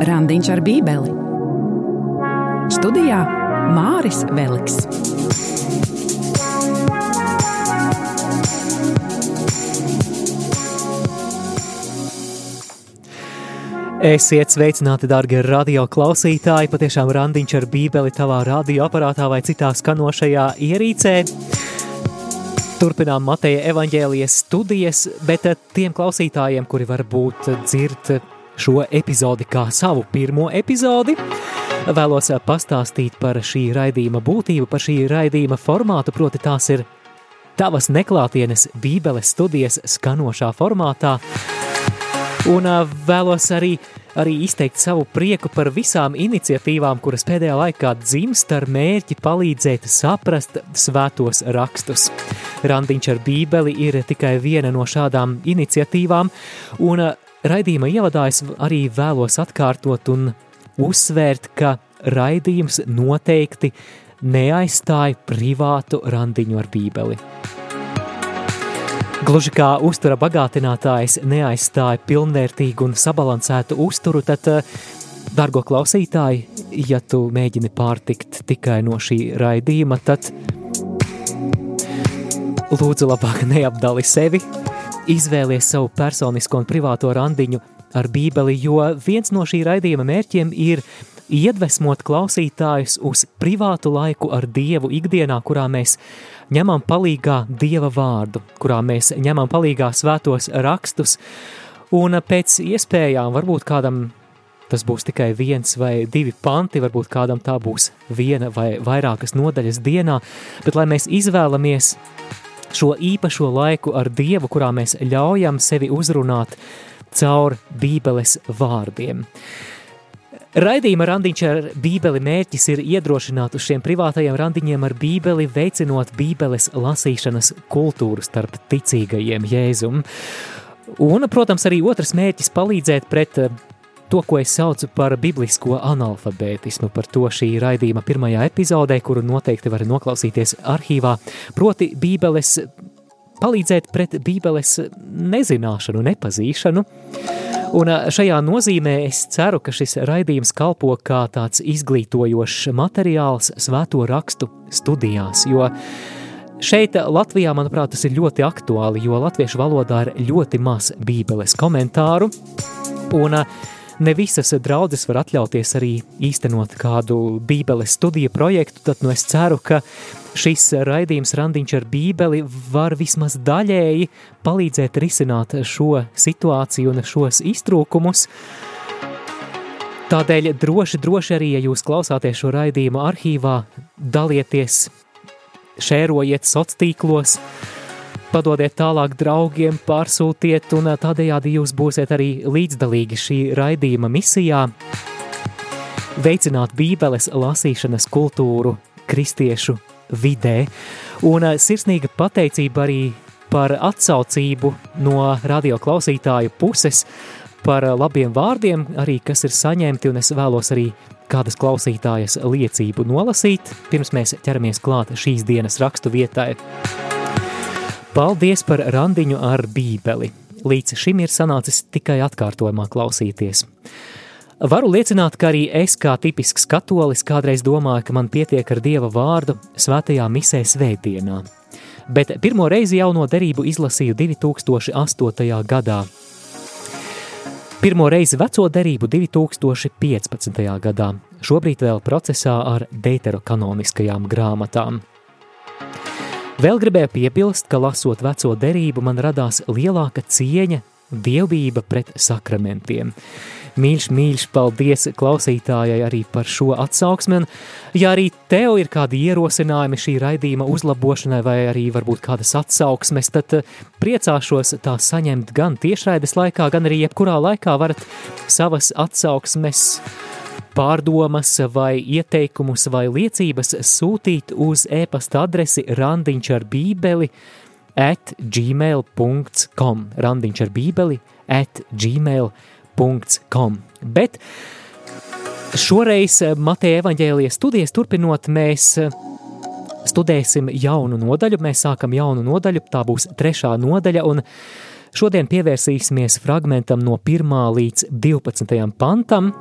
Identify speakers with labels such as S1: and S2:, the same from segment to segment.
S1: Randiņš ar Bībeli. Studijā Māris Veliks.
S2: Esiet sveicināti, darbie radio klausītāji! Patiešām randiņš ar bībeli tavā radioaparātā vai citā skanošajā ierīcē. Turpinām Mateja evaņģēlijas studijas, bet tiem klausītājiem, kuri varbūt dzird šo epizodi kā savu pirmo epizodi, vēlos pastāstīt par šī raidījuma būtību, par šī raidījuma formātu, proti tās ir tavas neklātienes bībeles studijas skanošā formātā, Un vēlos arī, arī izteikt savu prieku par visām iniciatīvām, kuras pēdējā laikā dzimst ar mērķi palīdzēt saprast svētos rakstus. Randiņš ar bībeli ir tikai viena no šādām iniciatīvām, un raidījuma ievadā es arī vēlos atkārtot un uzsvērt, ka raidījums noteikti neaizstāja privātu randiņu ar bībeli. Gluži kā uztura bagātinātājs neaizstāja pilnvērtīgu un sabalansētu uzturu, tad, eh, dargo klausītāji, ja tu mēģini pārtikt tikai no šī raidījuma, tad lūdzu labāk neapdali sevi, izvēlies savu personisko un privāto randiņu ar bībeli, jo viens no šī raidījuma mērķiem ir iedvesmot klausītājus uz privātu laiku ar Dievu ikdienā, kurā mēs ņemam palīgā Dieva vārdu, kurā mēs ņemam palīgā svētos rakstus, un pēc iespējām varbūt kādam tas būs tikai viens vai divi panti, varbūt kādam tā būs viena vai vairākas nodaļas dienā, bet lai mēs izvēlamies šo īpašo laiku ar Dievu, kurā mēs ļaujam sevi uzrunāt caur Bībeles vārdiem. Raidījuma randiņš ar bībeli mērķis ir iedrošināt uz šiem privātajiem randiņiem ar bībeli, veicinot bībeles lasīšanas kultūru starp ticīgajiem Jēzum. Un, protams, arī otrs mērķis palīdzēt pret to, ko es saucu par biblisko analfabētismu, par to šī raidījuma pirmajā epizodē, kuru noteikti var noklausīties arhīvā, proti bībeles, palīdzēt pret bībeles nezināšanu, nepazīšanu. Un šajā nozīmē es ceru, ka šis raidījums kalpo kā tāds izglītojošs materiāls svēto rakstu studijās, jo šeit Latvijā, manuprāt, tas ir ļoti aktuāli, jo latviešu valodā ir ļoti maz bībeles komentāru, un ne visas draudzes var atļauties arī īstenot kādu bībeles studiju projektu, tad nu es ceru, ka šis raidījums randiņš ar bībeli var vismaz daļēji palīdzēt risināt šo situāciju un šos iztrūkumus. Tādēļ droši, droši arī, ja jūs klausāties šo raidījumu arhīvā, dalieties, šērojiet sociālos tīklos, padodiet tālāk draugiem, pārsūtiet, un tādējādi jūs būsiet arī līdzdalīgi šī raidījuma misijā veicināt bībeles lasīšanas kultūru kristiešu vidē. Un sirsnīga pateicība arī par atsaucību no radio klausītāju puses, par labiem vārdiem, arī kas ir saņemti, un es vēlos arī kādas klausītājas liecību nolasīt, pirms mēs ķeramies klāt šīs dienas rakstu vietai. Paldies par randiņu ar bībeli. Līdz šim ir sanācis tikai atkārtojumā klausīties. Varu liecināt, ka arī es, kā tipisks katolis, kādreiz domāju, ka man pietiek ar dieva vārdu svētajā misē svētdienā. Bet pirmo reizi jauno derību izlasīju 2008. gadā. Pirmo reizi veco derību 2015. gadā, šobrīd vēl procesā ar deuterokanoniskajām grāmatām. Vēl gribēju piebilst, ka lasot veco derību man radās lielāka cieņa, dievbība pret sakramentiem – Mīļš, mīļš, paldies klausītājai arī par šo atsauksmi. Ja arī tev ir kādi ierosinājumi šī raidījuma uzlabošanai, vai arī varbūt kādas atsauksmes, tad eh, priecāšos tā saņemt gan tiešraides laikā, gan arī jebkurā laikā varat savas atsauksmes pārdomas vai ieteikumus vai liecības sūtīt uz e-pasta adresi randiņš ar bībeli at gmail.com randiņš ar bībeli at gmail.com. Bet šoreiz Mateja evaņģēlijas studijas turpinot, mēs studēsim jaunu nodaļu. Mēs sākam jaunu nodaļu, tā būs trešā nodaļa, šodien pievērsīsimies fragmentam no 1 līdz 12 pantam,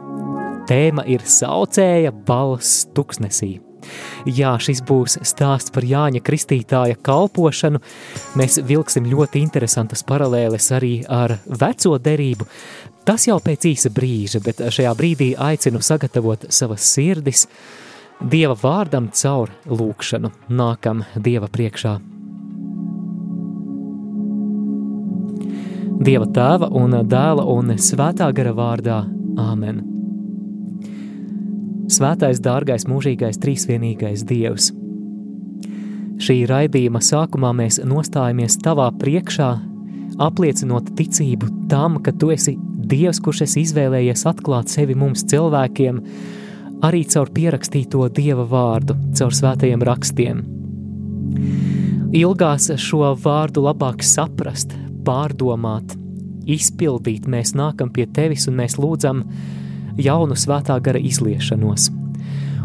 S2: tēma ir saucēja balss tuksnesī. Jā, šis būs stāsts par Jāņa Kristītāja kalpošanu. Mēs vilksim ļoti interesantas paralēles arī ar veco derību. Tas jau pēc īsa brīža, bet šajā brīdī aicinu sagatavot savas sirdis Dieva vārdam caur lūkšanu. Nākam Dieva priekšā. Dieva tēva un dēla un svētā gara vārdā Āmen. Svētais, dārgais, mūžīgais, trīsvienīgais Dievs. Šī raidījuma sākumā mēs nostājamies tavā priekšā, apliecinot ticību tam, ka tu esi Dievs, kurš esi izvēlējies atklāt sevi mums cilvēkiem, arī caur pierakstīto Dieva vārdu, caur svētajiem rakstiem. Ilgās šo vārdu labāk saprast, pārdomāt, izpildīt, mēs nākam pie tevis un mēs lūdzam, jaunu svētā gara izliešanos.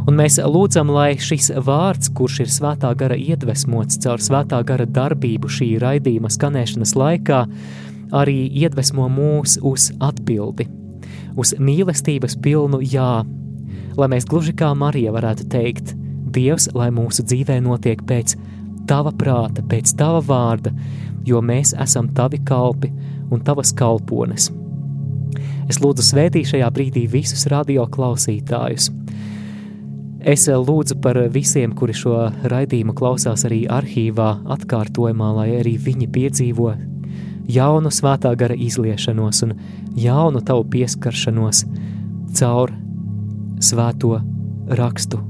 S2: Un mēs lūdzam, lai šis vārds, kurš ir svētā gara iedvesmots caur svētā gara darbību šī raidījuma skanēšanas laikā, arī iedvesmo mūs uz atbildi, uz mīlestības pilnu jā, lai mēs gluži kā Marija varētu teikt, Dievs, lai mūsu dzīvē notiek pēc tava prāta, pēc tava vārda, jo mēs esam tavi kalpi un tavas kalpones. Es lūdzu svētī šajā brīdī visus radio klausītājus. Es lūdzu par visiem, kuri šo raidījumu klausās arī arhīvā, atkārtojumā, lai arī viņi piedzīvo jaunu svētā gara izliešanos un jaunu tavu pieskaršanos caur svēto rakstu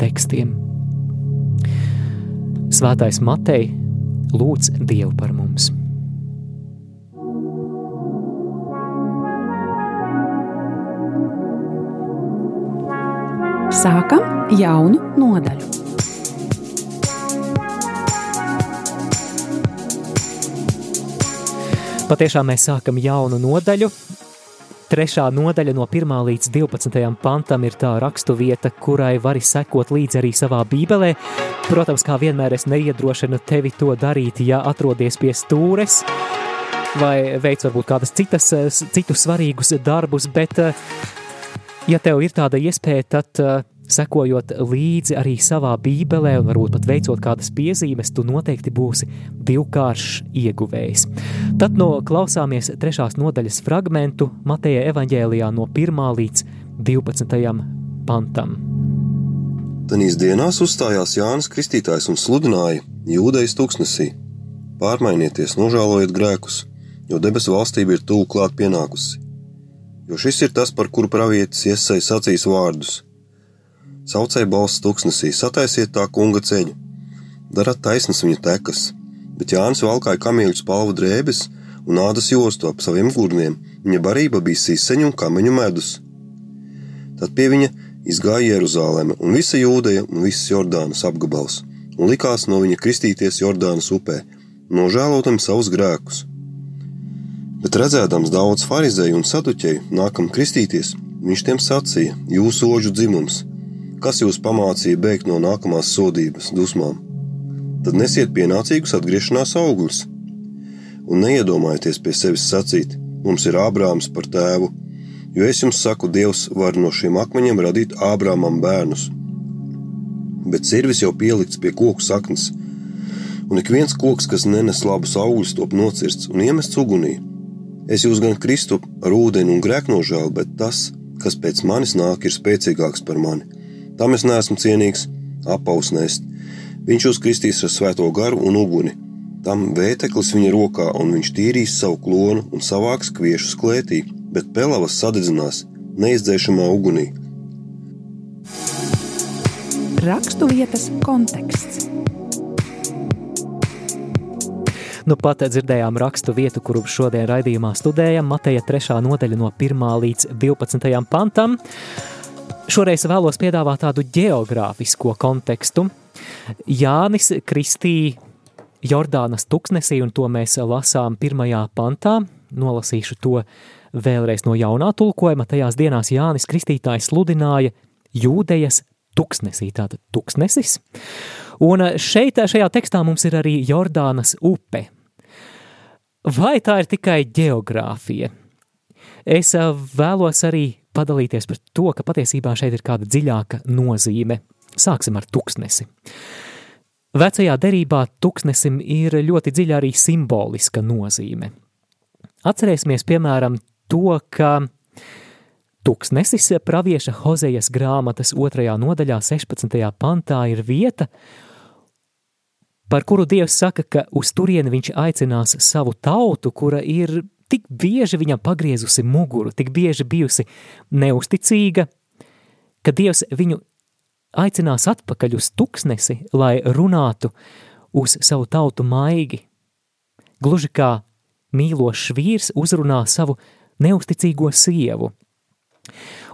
S2: tekstiem. Svētais Matei lūdz Dievu par mums!
S1: Sākam jaunu nodaļu.
S2: Patiešām mēs sākam jaunu nodaļu. Trešā nodaļa no 1 līdz 12 pantam ir tā raksturvieta, kurai vari sekot līdzi arī savā bībelē. Protams, kā vienmēr es neiedrošinu tevi to darīt, ja atrodies pie stūres vai veic varbūt kādas citas, citus svarīgus darbus, bet Ja tev ir tāda iespēja, tad uh, sekojot līdzi arī savā bībelē un varbūt pat veicot kādas piezīmes, tu noteikti būsi divkāršs ieguvējs. Tad no klausāmies trešās nodaļas fragmentu Mateja evaņģēlijā no 1. līdz 12. pantam.
S3: Tanīs dienās uzstājās Jānis Kristītājs un sludināja jūdejas tūkstnesī. Pārmainieties, nožēlojiet grēkus, jo debesu valstība ir tuvu klāt pienākusi jo šis ir tas, par kuru pravietis iesai sacīs vārdus. Saucēja balss tuksnesī, sataisiet tā kunga ceļu, darat taisnas viņa tekas, bet Jānis valkāja kamīļu spalvu drēbes un ādas jostu ap saviem gurniem, viņa barība bija sīseņu un kameņu medus. Tad pie viņa izgāja Jeruzaleme un visa jūdeja un visas Jordānas apgabals, un likās no viņa kristīties Jordānas upē, nožēlotam savus grēkus Bet redzēdams daudz farizēju un saduķēju nākam kristīties, viņš tiem sacīja: Jūsu oģu dzimums, kas jūs pamācīja bēgt no nākamās sodības, dusmām? Tad nesiet pienācīgus atgriešanās augļus, un neiedomājieties pie sevis sacīt: Mums ir Ābrāms par tēvu, jo es jums saku, Dievs var no šiem akmeņiem radīt Ābrāmam bērnus. Bet sirvis jau pielikts pie koku saknes, un ik viens koks, kas nenes labus augļus, top nocirsts un iemests ugunī Es jūs gan kristu ar ūdeni un grēknožēlu, bet tas, kas pēc manis nāk, ir spēcīgāks par mani. Tam es neesmu cienīgs apausnēst. Viņš jūs kristīs ar svēto garu un uguni. Tam vēteklis viņa rokā, un viņš tīrīs savu klonu un savāks kviešu sklētī, bet pelavas sadedzinās neizdzēšamā ugunī.
S1: Rakstu vietas konteksts.
S2: Nu pat dzirdējām rakstu vietu, kuru šodien raidījumā studējam, Mateja 3. nodaļa no 1. līdz 12. pantam. Šoreiz vēlos piedāvāt tādu geogrāfisko kontekstu. Jānis kristīja Jordānas tuksnesī, un to mēs lasām pirmajā pantā. Nolasīšu to vēlreiz no jaunā tulkojuma. Tajās dienās Jānis Kristītājs sludināja jūdejas tuksnesī, tātad tuksnesis. Un šeit, šajā tekstā mums ir arī Jordānas upe, Vai tā ir tikai geogrāfija? Es vēlos arī padalīties par to, ka patiesībā šeit ir kāda dziļāka nozīme. Sāksim ar tuksnesi. Vecajā derībā tuksnesim ir ļoti dziļa arī simboliska nozīme. Atcerēsimies, piemēram, to, ka tuksnesis pravieša Hozejas grāmatas otrajā nodaļā 16. pantā ir vieta, par kuru Dievs saka, ka uz turieni viņš aicinās savu tautu, kura ir tik bieži viņam pagriezusi muguru, tik bieži bijusi neusticīga, ka Dievs viņu aicinās atpakaļ uz tuksnesi, lai runātu uz savu tautu maigi. Gluži kā mīlošs vīrs uzrunā savu neusticīgo sievu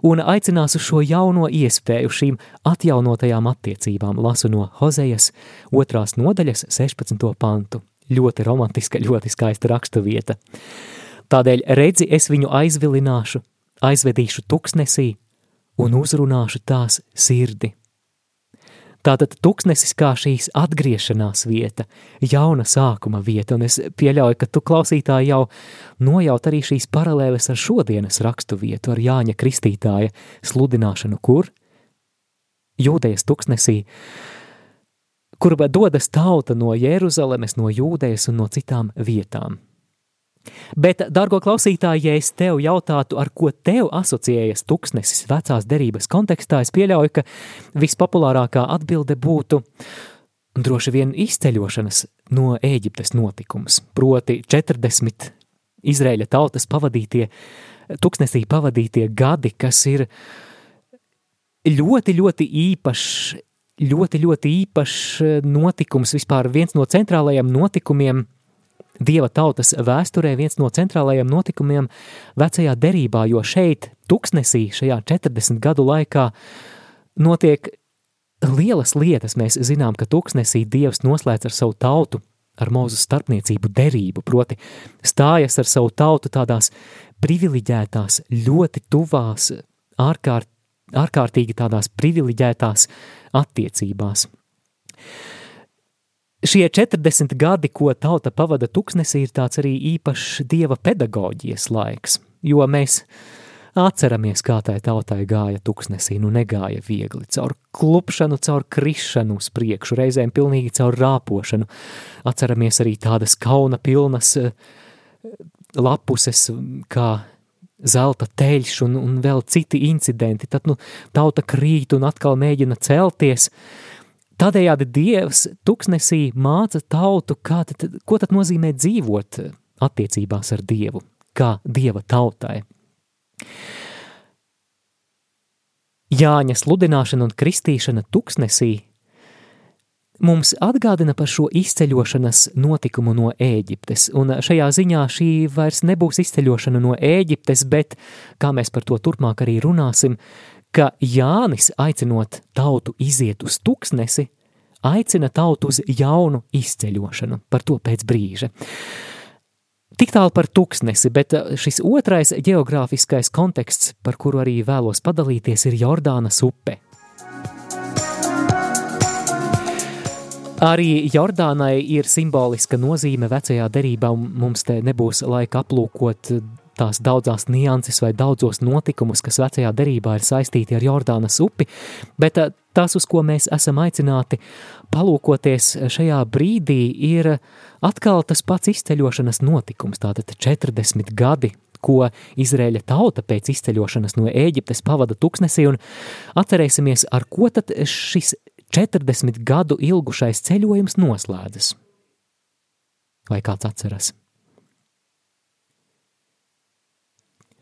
S2: un aicinās uz šo jauno iespēju šīm atjaunotajām attiecībām, lasu no Hozejas otrās nodaļas 16. pantu. Ļoti romantiska, ļoti skaista rakstuvieta. Tādēļ redzi es viņu aizvilināšu, aizvedīšu tuksnesī un uzrunāšu tās sirdi. Tātad tuksnesis kā šīs atgriešanās vieta, jauna sākuma vieta, un es pieļauju, ka tu klausītāji jau nojaut arī šīs paralēles ar šodienas rakstu vietu, ar Jāņa Kristītāja sludināšanu, kur? Jūdejas tuksnesī, kur dodas tauta no Jeruzalemes, no Jūdejas un no citām vietām. Bet, dargo klausītāji, ja es tev jautātu, ar ko tev asociējas tuksnesis vecās derības kontekstā, es pieļauju, ka vispopulārākā atbilde būtu droši vien izceļošanas no Ēģiptes notikums, proti 40 Izraēļa tautas pavadītie, tuksnesī pavadītie gadi, kas ir ļoti, ļoti īpašs, ļoti, ļoti īpašs notikums, vispār viens no centrālajiem notikumiem Dieva tautas vēsturē viens no centrālajiem notikumiem vecajā derībā, jo šeit, tuksnesī, šajā 40 gadu laikā, notiek lielas lietas. Mēs zinām, ka tuksnesī Dievs noslēdz ar savu tautu, ar mūzu starpniecību derību, proti stājas ar savu tautu tādās privileģētās, ļoti tuvās, ārkārt, ārkārtīgi tādās privileģētās attiecībās. Šie 40 gadi, ko tauta pavada tuksnesī, ir tāds arī īpašs dieva pedagoģijas laiks, jo mēs atceramies, kā tai tautai gāja tuksnesī, nu negāja viegli, caur klupšanu, caur krišanu uz priekšu, reizēm pilnīgi caur rāpošanu. Atceramies arī tādas kauna pilnas eh, lapuses, kā zelta teļš un, un vēl citi incidenti, tad nu tauta krīt un atkal mēģina celties, uh, Tādējādi Dievs tuksnesī māca tautu, kā tad, ko tad nozīmē dzīvot attiecībās ar Dievu, kā Dieva tautai. Jāņa sludināšana un kristīšana tuksnesī mums atgādina par šo izceļošanas notikumu no Ēģiptes, un šajā ziņā šī vairs nebūs izceļošana no Ēģiptes, bet, kā mēs par to turpmāk arī runāsim, ka Jānis, aicinot tautu iziet uz tuksnesi, aicina tautu uz jaunu izceļošanu, par to pēc brīža. Tik tālu par tuksnesi, bet šis otrais geogrāfiskais konteksts, par kuru arī vēlos padalīties, ir Jordānas upe. Arī Jordānai ir simboliska nozīme vecajā derībā, un mums te nebūs laika aplūkot tās daudzās nianses vai daudzos notikumus, kas vecajā derībā ir saistīti ar Jordānas upi, bet eh, tas, uz ko mēs esam aicināti palūkoties šajā brīdī, ir atkal tas pats izceļošanas notikums, tātad 40 gadi, ko Izrēļa tauta pēc izceļošanas no Ēģiptes pavada tuksnesī, un atcerēsimies, ar ko tad šis 40 gadu ilgušais ceļojums noslēdzas. Vai kāds atceras?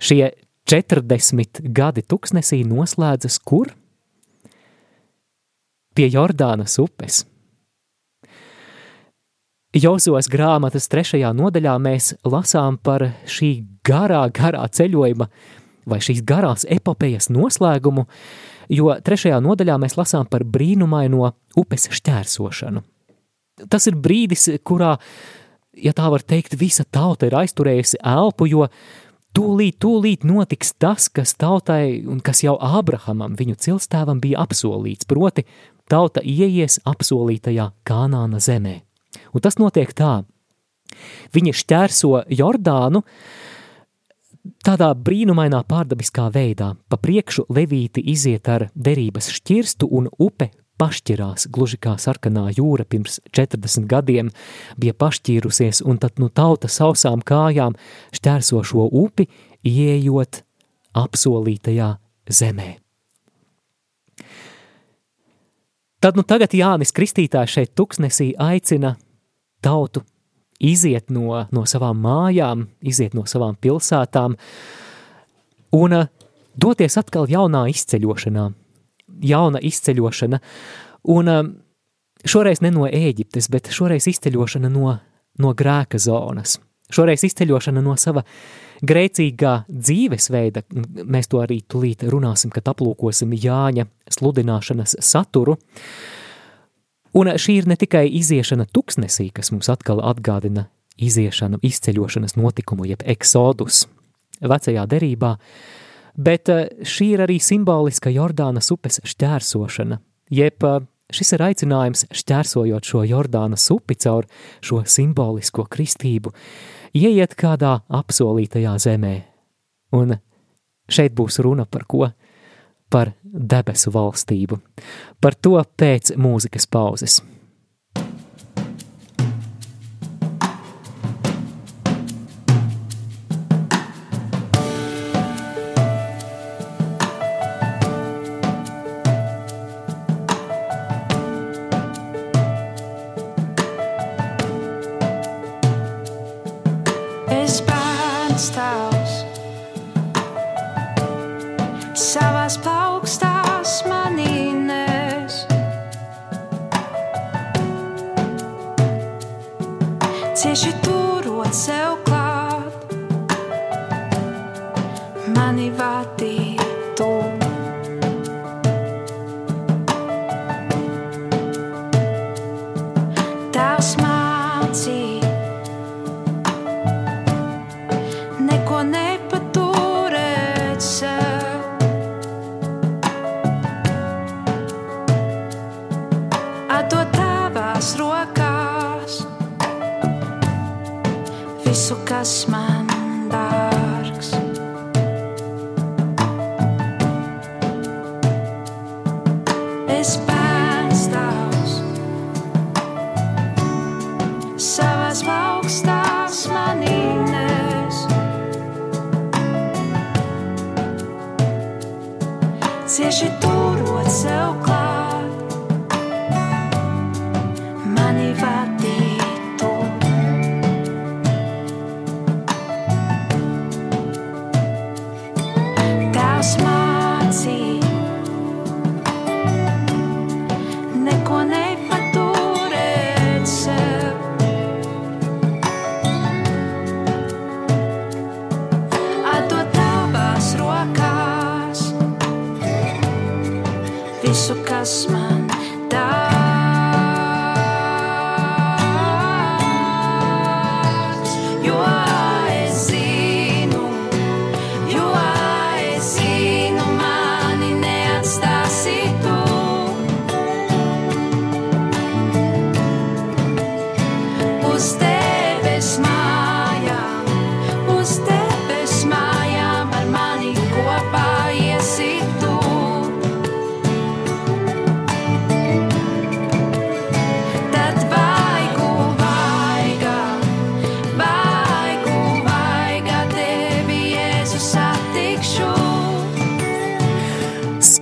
S2: Šie 40 gadi tuksnesī noslēdzas kur? Pie Jordānas upes. Jozos grāmatas trešajā nodaļā mēs lasām par šī garā, garā ceļojuma vai šīs garās epopejas noslēgumu, jo trešajā nodaļā mēs lasām par brīnumaino upes šķērsošanu. Tas ir brīdis, kurā, ja tā var teikt, visa tauta ir aizturējusi elpu, jo Tūlīt, tūlīt notiks tas, kas tautai un kas jau Ābrahamam, viņu cilstāvam, bija apsolīts, proti, tauta ieies apsolītajā Kanāna zemē. Un tas notiek tā. Viņi šķērso Jordānu, tādā brīnumainā pārdabiskā veidā. Pa priekšu levīti iziet ar derības šķirstu un upe pašķirās, gluži kā sarkanā jūra pirms 40 gadiem bija pašķīrusies, un tad nu tauta sausām kājām šķērso šo upi, ieejot apsolītajā zemē. Tad nu tagad Jānis Kristītājs šeit tuksnesī aicina tautu iziet no, no savām mājām, iziet no savām pilsētām un uh, doties atkal jaunā izceļošanā. Jauna izceļošana, un uh, šoreiz ne no Ēģiptes, bet šoreiz izceļošana no, no grēka zonas. Šoreiz izceļošana no sava grēcīgā dzīvesveida, mēs to arī tulīt runāsim, kad aplūkosim Jāņa sludināšanas saturu, uh, Un šī ir ne tikai iziešana tuksnesī, kas mums atkal atgādina iziešanu, izceļošanas notikumu, jeb eksodus. Vecajā derībā, bet eh, šī ir arī simboliska Jordānas upes šķērsošana, jeb eh, šis ir aicinājums šķērsojot šo Jordānas upi caur šo simbolisko kristību, ieiet kādā apsolītajā zemē. Un šeit būs runa par ko? par debesu valstību. Par to pēc mūzikas pauzes.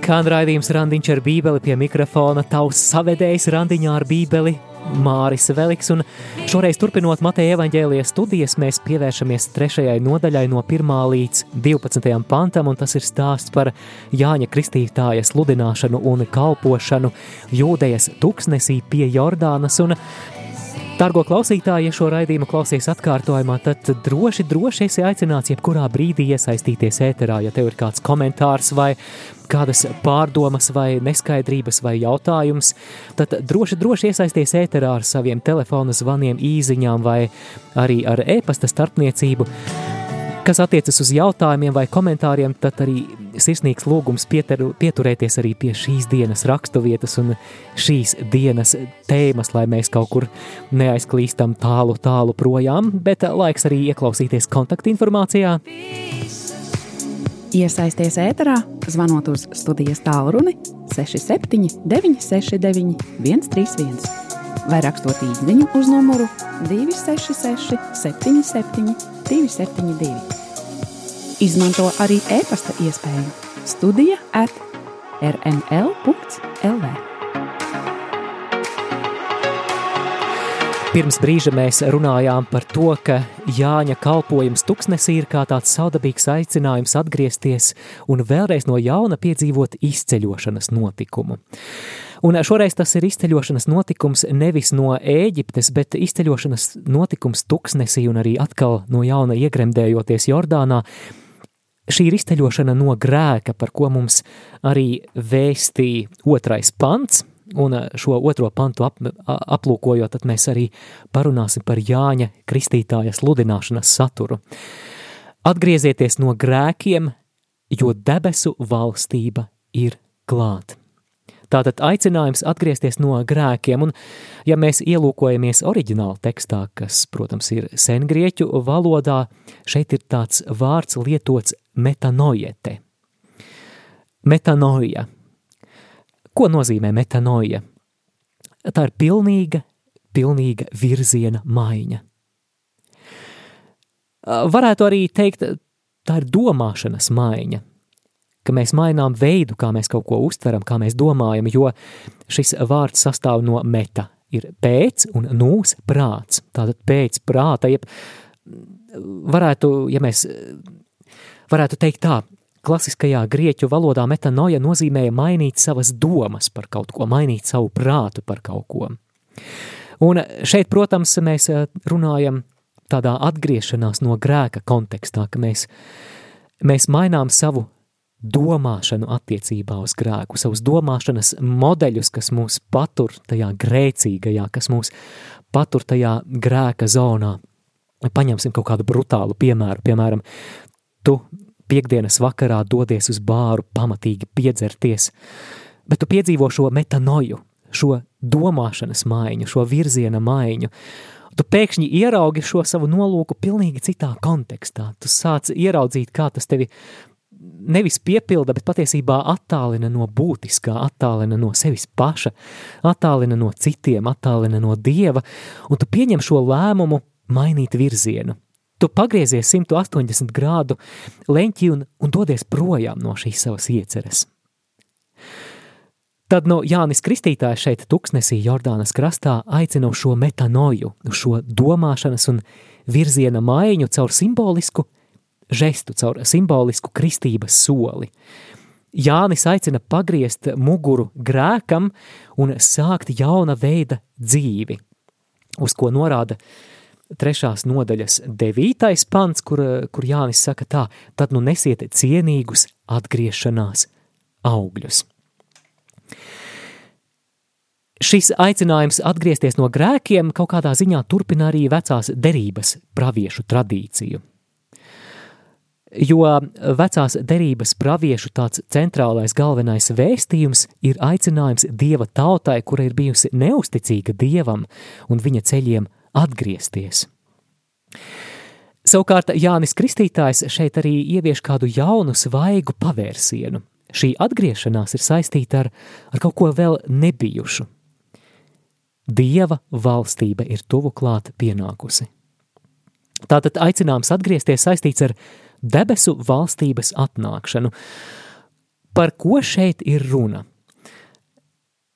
S2: Skan raidījums Randiņš ar bībeli pie mikrofona, tavs savedējs Randiņā ar bībeli Māris Veliks, un šoreiz turpinot Mateja evaņģēlijas studijas, mēs pievēršamies trešajai nodaļai no 1. līdz 12. pantam, un tas ir stāsts par Jāņa Kristītāja sludināšanu un kalpošanu Jūdejas tuksnesī pie Jordānas, un Dargo klausītāji, ja šo raidījumu klausies atkārtojumā, tad droši, droši esi aicināts jebkurā brīdī iesaistīties ēterā, ja tev ir kāds komentārs vai kādas pārdomas vai neskaidrības vai jautājums, tad droši, droši iesaisties ēterā ar saviem telefona zvaniem, īziņām vai arī ar e-pasta starpniecību. Kas attiecas uz jautājumiem vai komentāriem, tad arī sirsnīgs lūgums pieteru, pieturēties arī pie šīs dienas raksturvietas un šīs dienas tēmas, lai mēs kaut kur neaizklīstam tālu, tālu projām, bet laiks arī ieklausīties kontaktinformācijā.
S1: Iesaisties ēterā, zvanot uz studijas tālruni 67 969 131 vai rakstot īsiņu uz numuru 266 77 272. Izmanto arī e-pasta iespēju Studija at rml.lv.
S2: Pirms brīža mēs runājām par to, ka Jāņa kalpojums tuksnesī ir kā tāds saudabīgs aicinājums atgriezties un vēlreiz no jauna piedzīvot izceļošanas notikumu. Un šoreiz tas ir izceļošanas notikums nevis no Ēģiptes, bet izceļošanas notikums tuksnesī un arī atkal no jauna iegremdējoties Jordānā. Šī ir izceļošana no grēka, par ko mums arī vēstīja otrais pants – Un eh, šo otro pantu ap, aplūkojot, tad mēs arī parunāsim par Jāņa kristītāja sludināšanas saturu. Atgriezieties no grēkiem, jo debesu valstība ir klāt. Tātad aicinājums atgriezties no grēkiem, un ja mēs ielūkojamies oriģināla tekstā, kas, protams, ir sengrieķu valodā, šeit ir tāds vārds lietots metanoiete. Metanoia – Ko nozīmē metanoja? Tā ir pilnīga, pilnīga virziena maiņa. Varētu arī teikt, tā ir domāšanas maiņa, ka mēs mainām veidu, kā mēs kaut ko uztveram, kā mēs domājam, jo šis vārds sastāv no meta, ir pēc un nūs prāts. Tātad pēc prāta, jeb varētu, ja mēs varētu teikt tā, Klasiskajā grieķu valodā metanoja nozīmēja mainīt savas domas par kaut ko, mainīt savu prātu par kaut ko. Un šeit, protams, mēs eh, runājam tādā atgriešanās no grēka kontekstā, ka mēs, mēs mainām savu domāšanu attiecībā uz grēku, savus domāšanas modeļus, kas mūs patur tajā grēcīgajā, kas mūs patur tajā grēka zonā. Paņemsim kaut kādu brutālu piemēru, piemēram, tu piekdienas vakarā dodies uz bāru pamatīgi piedzerties, bet tu piedzīvo šo metanoju, šo domāšanas maiņu, šo virziena maiņu. Tu pēkšņi ieraugi šo savu nolūku pilnīgi citā kontekstā. Tu sāc ieraudzīt, kā tas tevi nevis piepilda, bet patiesībā attālina no būtiskā, attālina no sevis paša, attālina no citiem, attālina no dieva, un tu pieņem šo lēmumu mainīt virzienu, Tu pagriezies 180 grādu leņķi un, un dodies projām no šīs savas ieceres. Tad no Jānis Kristītājs šeit tuksnesī Jordānas krastā aicina uz šo metanoju, uz šo domāšanas un virziena maiņu caur simbolisku žestu, caur simbolisku kristības soli. Jānis aicina pagriezt muguru grēkam un sākt jauna veida dzīvi, uz ko norāda trešās nodaļas devītais pants, kur, kur Jānis saka tā, tad nu nesiet cienīgus atgriešanās augļus. Šis aicinājums atgriezties no grēkiem kaut kādā ziņā turpina arī vecās derības praviešu tradīciju. Jo vecās derības praviešu tāds centrālais galvenais vēstījums ir aicinājums dieva tautai, kura ir bijusi neusticīga dievam un viņa ceļiem atgriezties. Savukārt Jānis Kristītājs šeit arī ievieš kādu jaunu, svaigu pavērsienu. Šī atgriešanās ir saistīta ar, ar kaut ko vēl nebijušu. Dieva valstība ir tuvu klāt pienākusi. Tātad aicinājums atgriezties saistīts ar debesu valstības atnākšanu. Par ko šeit ir runa?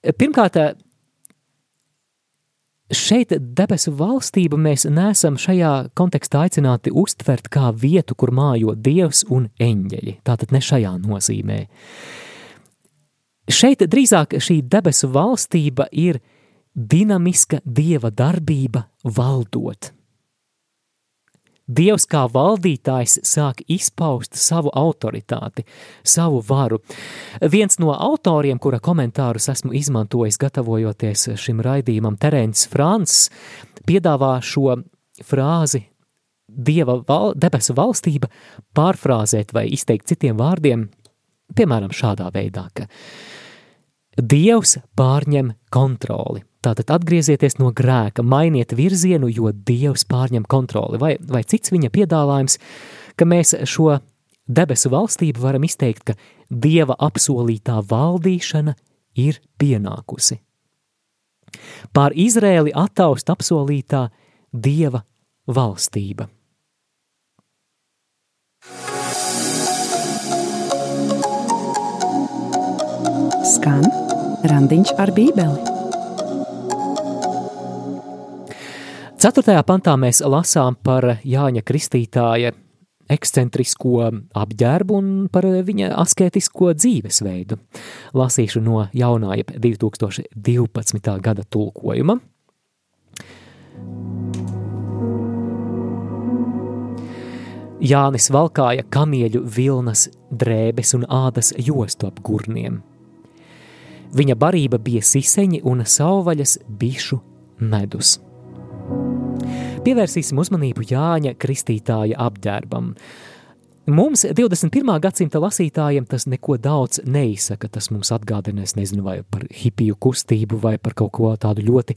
S2: Pirmkārt, Šeit debesu valstību mēs neesam šajā kontekstā aicināti uztvert kā vietu, kur mājo dievs un eņģeļi. Tātad ne šajā nozīmē. Šeit drīzāk šī debesu valstība ir dinamiska dieva darbība valdot. Dievs kā valdītājs sāk izpaust savu autoritāti, savu varu. Viens no autoriem, kura komentārus esmu izmantojis gatavojoties šim raidījumam, Terents Frants, piedāvā šo frāzi Dieva val, debesu valstība pārfrāzēt vai izteikt citiem vārdiem, piemēram, šādā veidā, ka Dievs pārņem kontroli. Tātad atgriezieties no grēka, mainiet virzienu, jo Dievs pārņem kontroli. Vai, vai cits viņa piedāvājums, ka mēs šo debesu valstību, varam izteikt, ka Dieva apsolītā valdīšana ir pienākusi. Pār Izrēli attaust apsolītā Dieva valstība.
S1: Skan randiņš ar bībeli.
S2: Ceturtajā pantā mēs lasām par Jāņa Kristītāja ekscentrisko apģērbu un par viņa asketisko dzīvesveidu. Lasīšu no jaunā, jeb 2012. gada tulkojuma. Jānis valkāja kamieļu vilnas drēbes un ādas jostu ap gurniem. Viņa barība bija siseņi un sauvaļas bišu medus. Pievērsīsim uzmanību Jāņa Kristītāja apģērbam. Mums 21. gadsimta lasītājiem tas neko daudz neizsaka. Tas mums atgādina, es nezinu, vai par hipiju kustību, vai par kaut ko tādu ļoti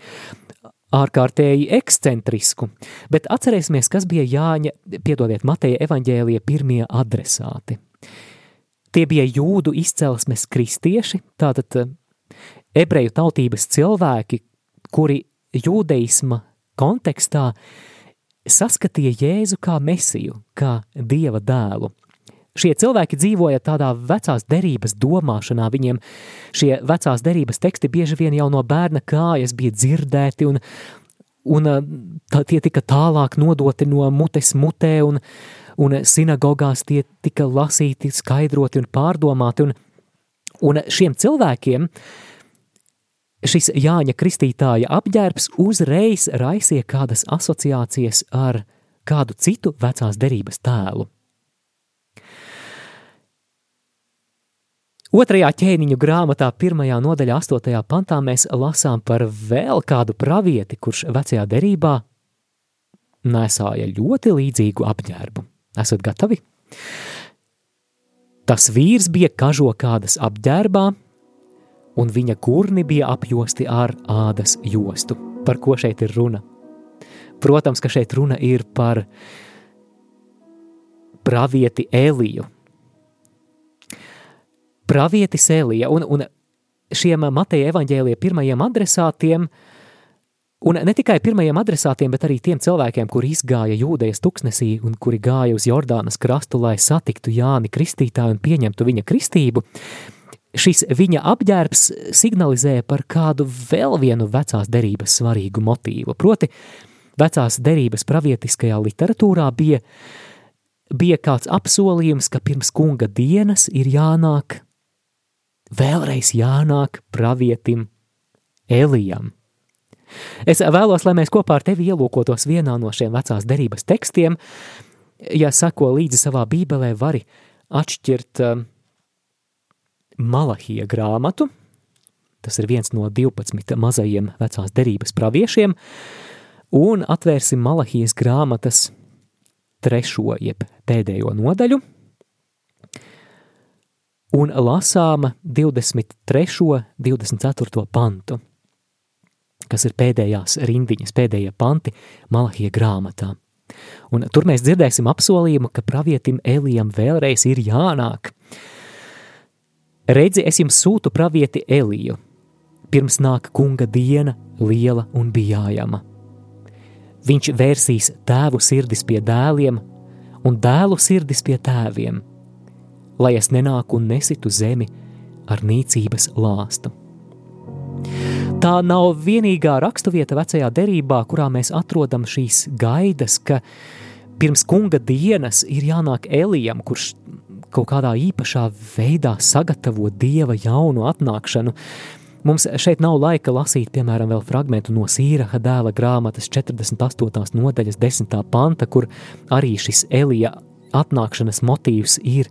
S2: ārkārtēji ekscentrisku. Bet atcerēsimies, kas bija Jāņa, piedodiet, Mateja evaņģēlija pirmie adresāti. Tie bija jūdu izcelsmes kristieši, tātad eh, ebreju tautības cilvēki, kuri jūdeisma kontekstā saskatīja Jēzu kā mesiju, kā dieva dēlu. Šie cilvēki dzīvoja tādā vecās derības domāšanā, viņiem šie vecās derības teksti bieži vien jau no bērna kājas bija dzirdēti, un, un tā, tie tika tālāk nodoti no mutes mutē, un, un sinagogās tie tika lasīti, skaidroti un pārdomāti, un, un šiem cilvēkiem uh, šis Jāņa Kristītāja apģērbs uzreiz raisīja kādas asociācijas ar kādu citu vecās derības tēlu. Otrajā ķēniņu grāmatā, pirmajā nodaļā, astotajā pantā, mēs lasām par vēl kādu pravieti, kurš vecajā derībā nesāja ļoti līdzīgu apģērbu. Esat gatavi? Tas vīrs bija kažo kādas apģērbā, un viņa kurni bija apjosti ar ādas jostu. Par ko šeit ir runa? Protams, ka šeit runa ir par pravieti Eliju. Pravietis Elija, un, un šiem Mateja evaņģēlija pirmajiem adresātiem, un ne tikai pirmajiem adresātiem, bet arī tiem cilvēkiem, kuri izgāja jūdejas tuksnesī un kuri gāja uz Jordānas krastu, lai satiktu Jāni Kristītāju un pieņemtu viņa kristību, šis viņa apģērbs signalizēja par kādu vēl vienu vecās derības svarīgu motīvu. Proti, vecās derības pravietiskajā literatūrā bija, bija kāds apsolījums, ka pirms kunga dienas ir jānāk, vēlreiz jānāk pravietim Elijam. Es vēlos, lai mēs kopā ar tevi ielūkotos vienā no šiem vecās derības tekstiem. Ja sako līdzi savā bībelē, vari atšķirt uh, Malahija grāmatu. Tas ir viens no 12 mazajiem vecās derības praviešiem, un atvērsim Malahijas grāmatas trešo, jeb pēdējo nodaļu, un lasām 23. 24. pantu, kas ir pēdējās rindiņas, pēdējie panti Malahija grāmatā. Un tur mēs dzirdēsim apsolījumu, ka pravietim Elijam vēlreiz ir jānāk – Redzi, es jums sūtu pravieti Eliju, pirms nāk kunga diena, liela un bijājama. Viņš vērsīs tēvu sirdis pie dēliem un dēlu sirdis pie tēviem, lai es nenāku un nesitu zemi ar nīcības lāstu. Tā nav vienīgā raksturvieta vecajā derībā, kurā mēs atrodam šīs gaidas, ka pirms kunga dienas ir jānāk Elijam, kurš kaut kādā īpašā veidā sagatavot dieva jaunu atnākšanu. Mums šeit nav laika lasīt, piemēram, vēl fragment no Sīraha dēla grāmatas 48. nodaļas 10. panta, kur arī šis Elija atnākšanas motīvs ir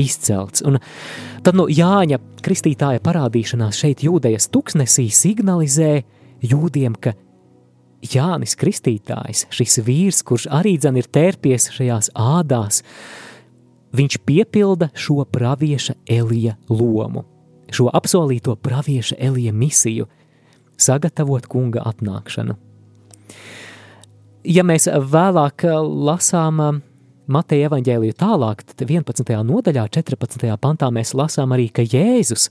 S2: izcelts. Un tad no Jāņa kristītāja parādīšanās šeit jūdejas tuksnesī signalizē jūdiem, ka Jānis Kristītājs, šis vīrs, kurš arī dzen ir tērpies šajās ādās, viņš piepilda šo pravieša Elija lomu, šo apsolīto pravieša Elija misiju – sagatavot kunga atnākšanu. Ja mēs vēlāk lasām Mateja evaņģēliju tālāk, tad 11. nodaļā, 14. pantā mēs lasām arī, ka Jēzus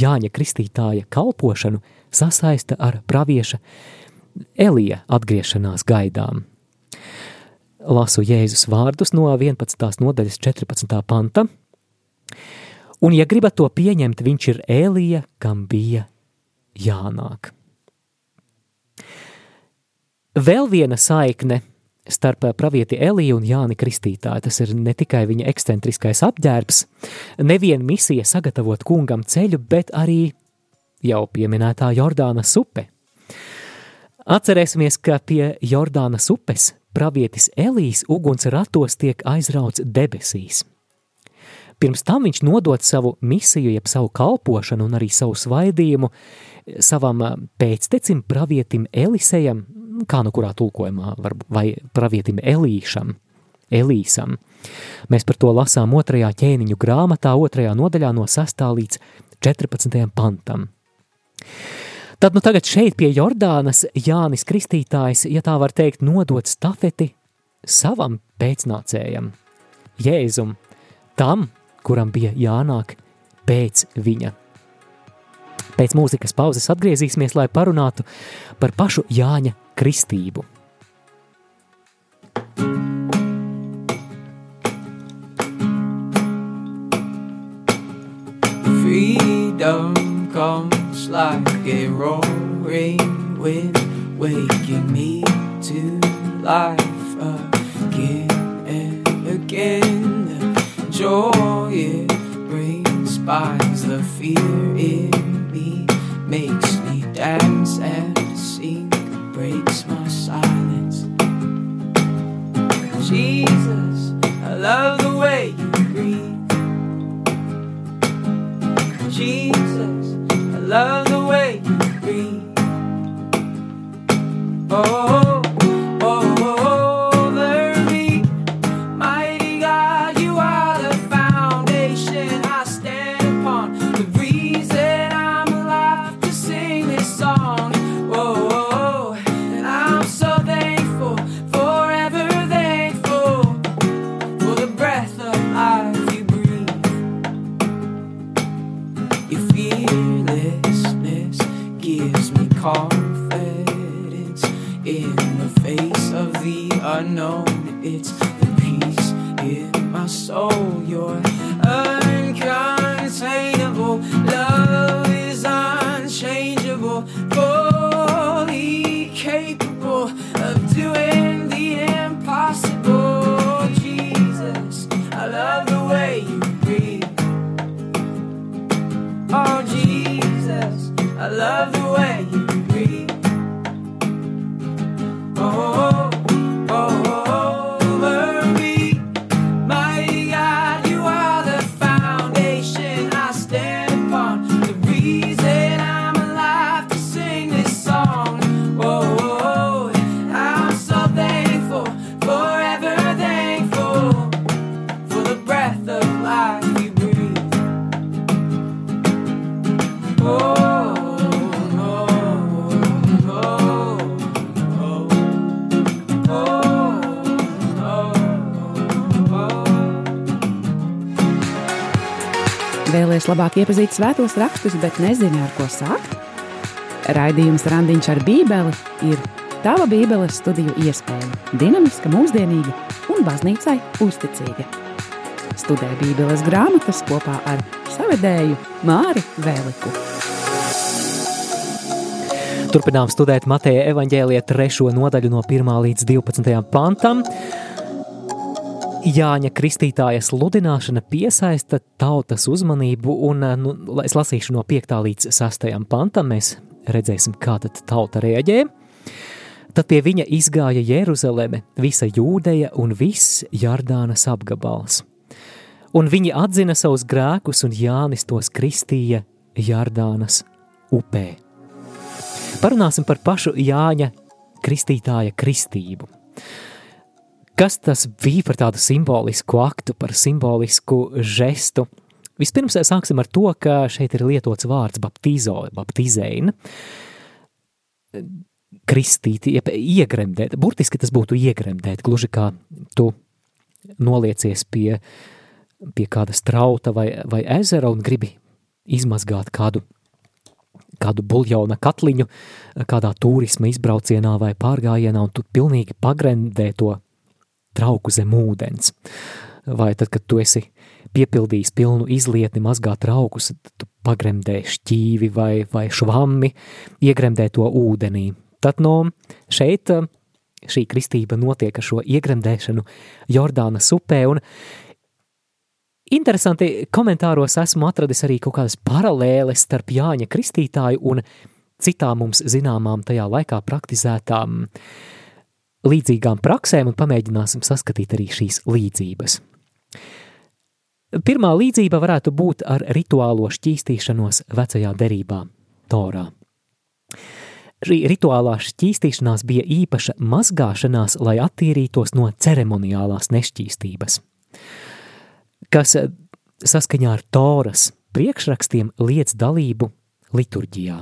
S2: Jāņa Kristītāja kalpošanu sasaista ar pravieša Elija atgriešanās gaidām. Lasu Jēzus vārdus no 11. nodaļas 14. panta. Un, ja gribat to pieņemt, viņš ir Elija, kam bija jānāk. Vēl viena saikne starp pravieti Eliju un Jāni Kristītāju. Tas ir ne tikai viņa ekscentriskais apģērbs, nevien misija sagatavot kungam ceļu, bet arī jau pieminētā Jordānas upe. Atcerēsimies, ka pie Jordānas upes pravietis Elijas uguns ratos tiek aizrauts debesīs. Pirms tam viņš nodod savu misiju, jeb savu kalpošanu un arī savu svaidījumu savam pēctecim pravietim Elisejam, kā nu kurā tulkojumā, var, vai pravietim Elīšam, Elīsam. Mēs par to lasām otrajā ķēniņu grāmatā, otrajā nodaļā no 6. līdz 14. pantam. Tad nu tagad šeit pie Jordānas Jānis Kristītājs, ja tā var teikt, nodot stafeti savam pēcnācējam, Jēzum, tam, kuram bija jānāk pēc viņa. Pēc mūzikas pauzes atgriezīsimies, lai parunātu par pašu Jāņa kristību. Freedom comes like a roaring wind, waking me to life again and again. The joy it brings binds the fear in me, makes me dance and sing, breaks my silence. Jesus, I love the way you breathe. Jesus, love the way you breathe. Oh, in
S1: labāk iepazīt svētos rakstus, bet nezini, ar ko sākt? Raidījums Randiņš ar Bībeli ir tava Bībeles studiju iespēja. Dinamiska, mūsdienīga un baznīcai uzticīga. Studē Bībeles grāmatas kopā ar savedēju Māri Vēliku.
S2: Turpinām studēt Mateja evaņģēlija trešo nodaļu no 1 līdz 12 pantam. Jāņa Kristītāja sludināšana piesaista tautas uzmanību, un nu, es lasīšu no 5. līdz 6. pantam, mēs redzēsim, kā tad tauta reaģē. Tad pie viņa izgāja Jeruzaleme, visa jūdeja un viss Jardānas apgabals. Un viņi atzina savus grēkus, un Jānis tos kristīja Jardānas upē. Parunāsim par pašu Jāņa Kristītāja kristību. Kas tas bija par tādu simbolisku aktu, par simbolisku žestu? Vispirms sāksim ar to, ka šeit ir lietots vārds baptizo, baptizēna, kristīt, jeb iegremdēt. Burtiski tas būtu iegremdēt, gluži kā tu noliecies pie, pie kāda strauta vai, vai ezera un gribi izmazgāt kādu, kādu buļļauna katliņu kādā turisma izbraucienā vai pārgājienā, un tu pilnīgi pagrendē to trauku zem ūdens. Vai tad, kad tu esi piepildījis pilnu izlietni mazgāt traukus, tad tu pagremdē šķīvi vai, vai švammi, iegremdē to ūdenī. Tad no šeit šī kristība notiek ar šo iegremdēšanu Jordānas upē, un interesanti komentāros esmu atradis arī kaut kādas paralēles starp Jāņa kristītāju un citām mums zināmām tajā laikā praktizētām līdzīgām praksēm, un pamēģināsim saskatīt arī šīs līdzības. Pirmā līdzība varētu būt ar rituālo šķīstīšanos vecajā derībā, Torā. Šī rituālā šķīstīšanās bija īpaša mazgāšanās, lai attīrītos no ceremoniālās nešķīstības, kas saskaņā ar Toras priekšrakstiem liec dalību liturģijā.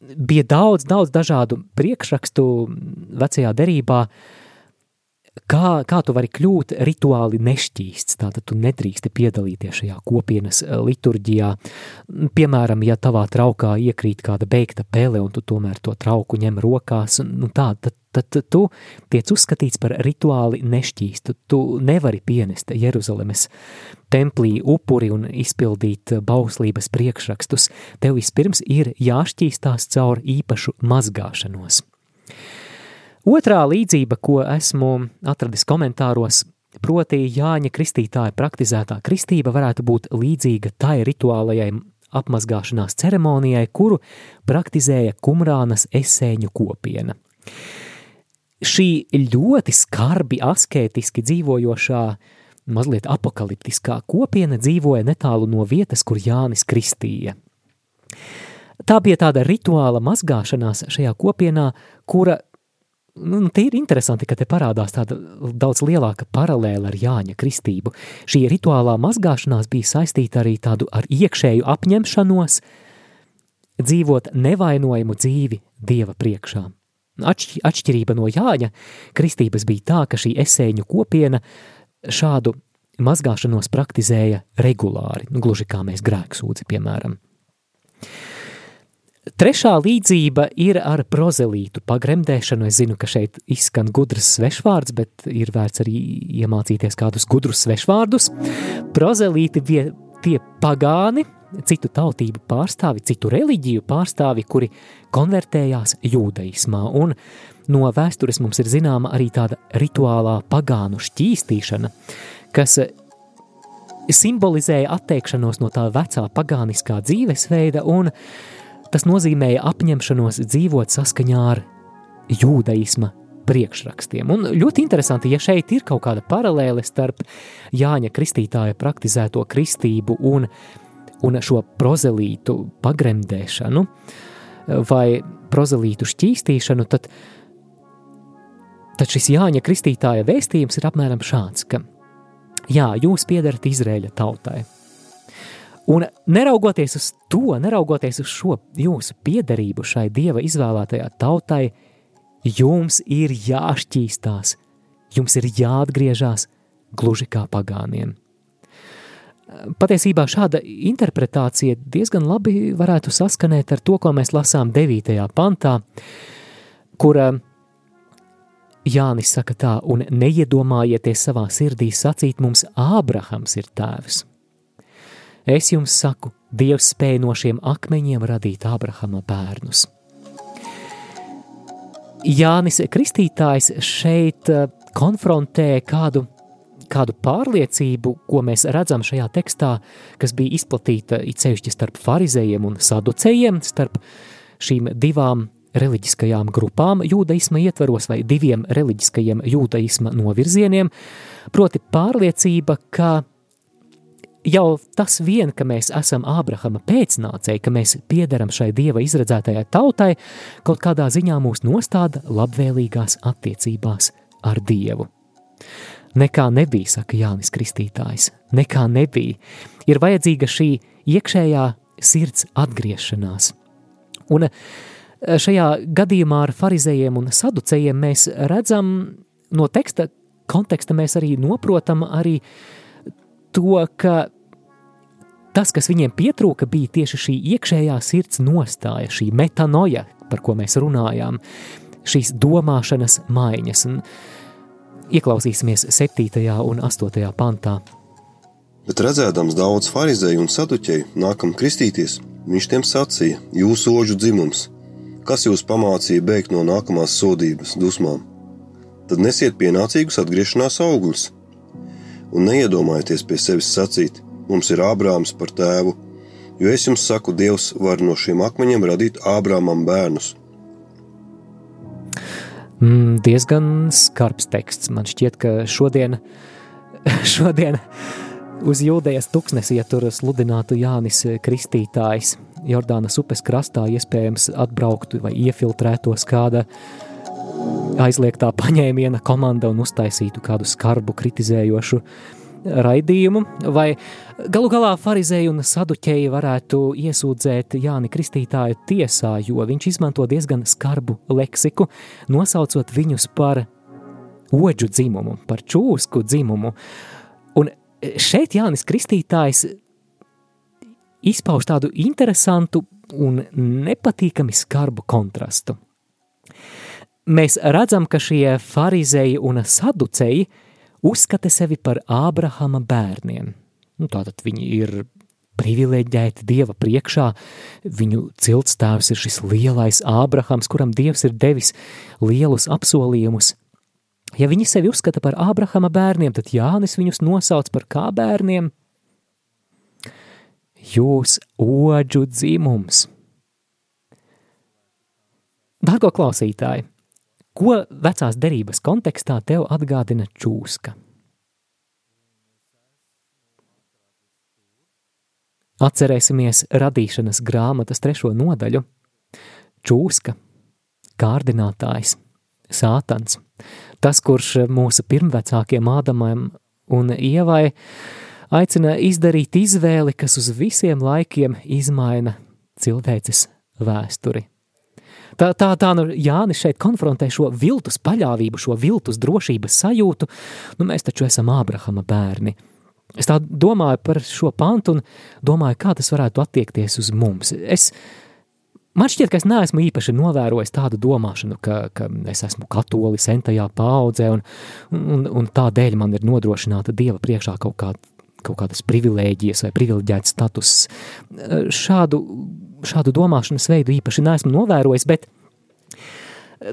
S2: Bija daudz, daudz dažādu priekšrakstu vecajā derībā, uh, Kā, kā tu vari kļūt rituāli nešķīsts, tātad tu nedrīksti piedalīties šajā kopienas eh, liturģijā. Piemēram, ja tavā traukā iekrīt kāda beigta pele un tu tomēr to trauku ņem rokās, nu tā, tad, tad tu tiec uzskatīts par rituāli nešķīstu. Tu nevari pienest Jeruzalemes templī upuri un izpildīt bauslības priekšrakstus. Tev vispirms ir jāšķīstās caur īpašu mazgāšanos. Otrā līdzība, ko esmu atradis komentāros, proti Jāņa Kristītāja praktizētā kristība varētu būt līdzīga tai rituālajai apmazgāšanās ceremonijai, kuru praktizēja Kumrānas esēņu kopiena. Šī ļoti skarbi asketiski dzīvojošā, mazliet apakaliptiskā kopiena dzīvoja netālu no vietas, kur Jānis kristīja. Tā bija tāda rituāla mazgāšanās šajā kopienā, kura nu, nu, tie ir interesanti, ka te parādās tāda daudz lielāka paralēla ar Jāņa kristību. Šī rituālā mazgāšanās bija saistīta arī tādu ar iekšēju apņemšanos dzīvot nevainojumu dzīvi Dieva priekšā. Atšķ, atšķirība no Jāņa kristības bija tā, ka šī esēņu kopiena šādu mazgāšanos praktizēja regulāri, nu, gluži kā mēs grēksūdzi, piemēram. Trešā līdzība ir ar prozelītu pagremdēšanu. Es zinu, ka šeit izskan gudrs svešvārds, bet ir vērts arī iemācīties kādus gudrus svešvārdus. Prozelīti bija tie pagāni, citu tautību pārstāvi, citu reliģiju pārstāvi, kuri konvertējās jūdaismā. Un no vēstures mums ir zināma arī tāda rituālā pagānu šķīstīšana, kas simbolizēja atteikšanos no tā vecā pagāniskā dzīvesveida un Tas nozīmēja apņemšanos dzīvot saskaņā ar jūdaisma priekšrakstiem. Un ļoti interesanti, ja šeit ir kaut kāda paralēle starp Jāņa Kristītāja praktizēto kristību un, un šo prozelītu pagremdēšanu vai prozelītu šķīstīšanu, tad, tad šis Jāņa Kristītāja vēstījums ir apmēram šāds, ka jā, jūs piedarat Izrēļa tautai – Un neraugoties uz to, neraugoties uz šo jūsu piederību šai dieva izvēlētajā tautai, jums ir jāšķīstās, jums ir jāatgriežas gluži kā pagāniem. Patiesībā šāda interpretācija diezgan labi varētu saskanēt ar to, ko mēs lasām 9. pantā, kur Jānis saka tā, un neiedomājieties savā sirdī sacīt mums Ābrahams ir tēvs. Es jums saku, Dievs spēja no šiem akmeņiem radīt Ābrahama bērnus. Jānis Kristītājs šeit eh, konfrontē kādu, kādu pārliecību, ko mēs redzam šajā tekstā, kas bija izplatīta it sevišķi starp farizējiem un saducējiem, starp šīm divām reliģiskajām grupām jūdaisma ietvaros vai diviem reliģiskajiem jūdaisma novirzieniem, proti pārliecība, ka jau tas vien, ka mēs esam Ābrahama pēcnācēji, ka mēs piederam šai dieva izredzētajai tautai, kaut kādā ziņā mūs nostāda labvēlīgās attiecībās ar dievu. Nekā nebija, saka Jānis Kristītājs, nekā nebija. Ir vajadzīga šī iekšējā sirds atgriešanās. Un šajā gadījumā ar farizējiem un saducējiem mēs redzam no teksta konteksta mēs arī noprotam arī to, ka tas, kas viņiem pietrūka, bija tieši šī iekšējā sirds nostāja, šī metanoja, par ko mēs runājām, šīs domāšanas maiņas. Un ieklausīsimies 7. un 8. pantā.
S3: Bet redzēdams daudz farizēju un saduķēju, nākam kristīties, viņš tiem sacīja: Jūsu oģu dzimums, kas jūs pamācīja bēgt no nākamās sodības, dusmām? Tad nesiet pienācīgus atgriešanās augļus, un neiedomājieties pie sevis sacīt: Mums ir Ābrāms par tēvu, jo es jums saku, Dievs var no šiem akmeņiem radīt Ābrāmam bērnus.
S2: Mm, diezgan skarbs teksts. Man šķiet, ka šodien, šodien uz Jūdejas tuksnesi, ja tur sludinātu Jānis Kristītājs, Jordānas upes krastā iespējams atbrauktu vai iefiltrētos kāda aizliegtā paņēmiena komanda un uztaisītu kādu skarbu kritizējošu uh, raidījumu, vai galu galā farizēji un saduķēji varētu iesūdzēt Jāni Kristītāju tiesā, jo viņš izmanto diezgan skarbu leksiku, nosaucot viņus par oģu dzimumu, par čūsku dzimumu. Un šeit Jānis Kristītājs izpauž tādu interesantu un nepatīkami skarbu kontrastu. Mēs redzam, ka šie farizēji un saduceji – uzskata sevi par Ābrahama bērniem. Nu, tātad viņi ir privileģēti Dieva priekšā, viņu ciltstāvs ir šis lielais Ābrahams, kuram Dievs ir devis lielus apsolījumus. Ja viņi sevi uzskata par Ābrahama bērniem, tad Jānis viņus nosauc par kā bērniem? Jūs oģu dzimums. Dargo klausītāji, Ko vecās derības kontekstā tev atgādina čūska? Atcerēsimies radīšanas grāmatas trešo nodaļu. Čūska, kārdinātājs, sātans, tas, kurš mūsu pirmvecākiem Ādamam un Ievai aicina izdarīt izvēli, kas uz visiem laikiem izmaina cilvēces vēsturi. Tā, tā, tā nu Jānis šeit konfrontē šo viltus paļāvību, šo viltus drošības sajūtu. Nu, mēs taču esam Ābrahama bērni. Es tā domāju par šo pantu un domāju, kā tas varētu attiekties uz mums. Es, man šķiet, ka es neesmu īpaši novērojis tādu domāšanu, ka, ka es esmu katolis sentajā paudzē un, un, un tādēļ man ir nodrošināta Dieva priekšā kaut kāda kaut kādas privilēģijas vai privileģēts status. Šādu šādu domāšanas veidu īpaši neesmu novērojis, bet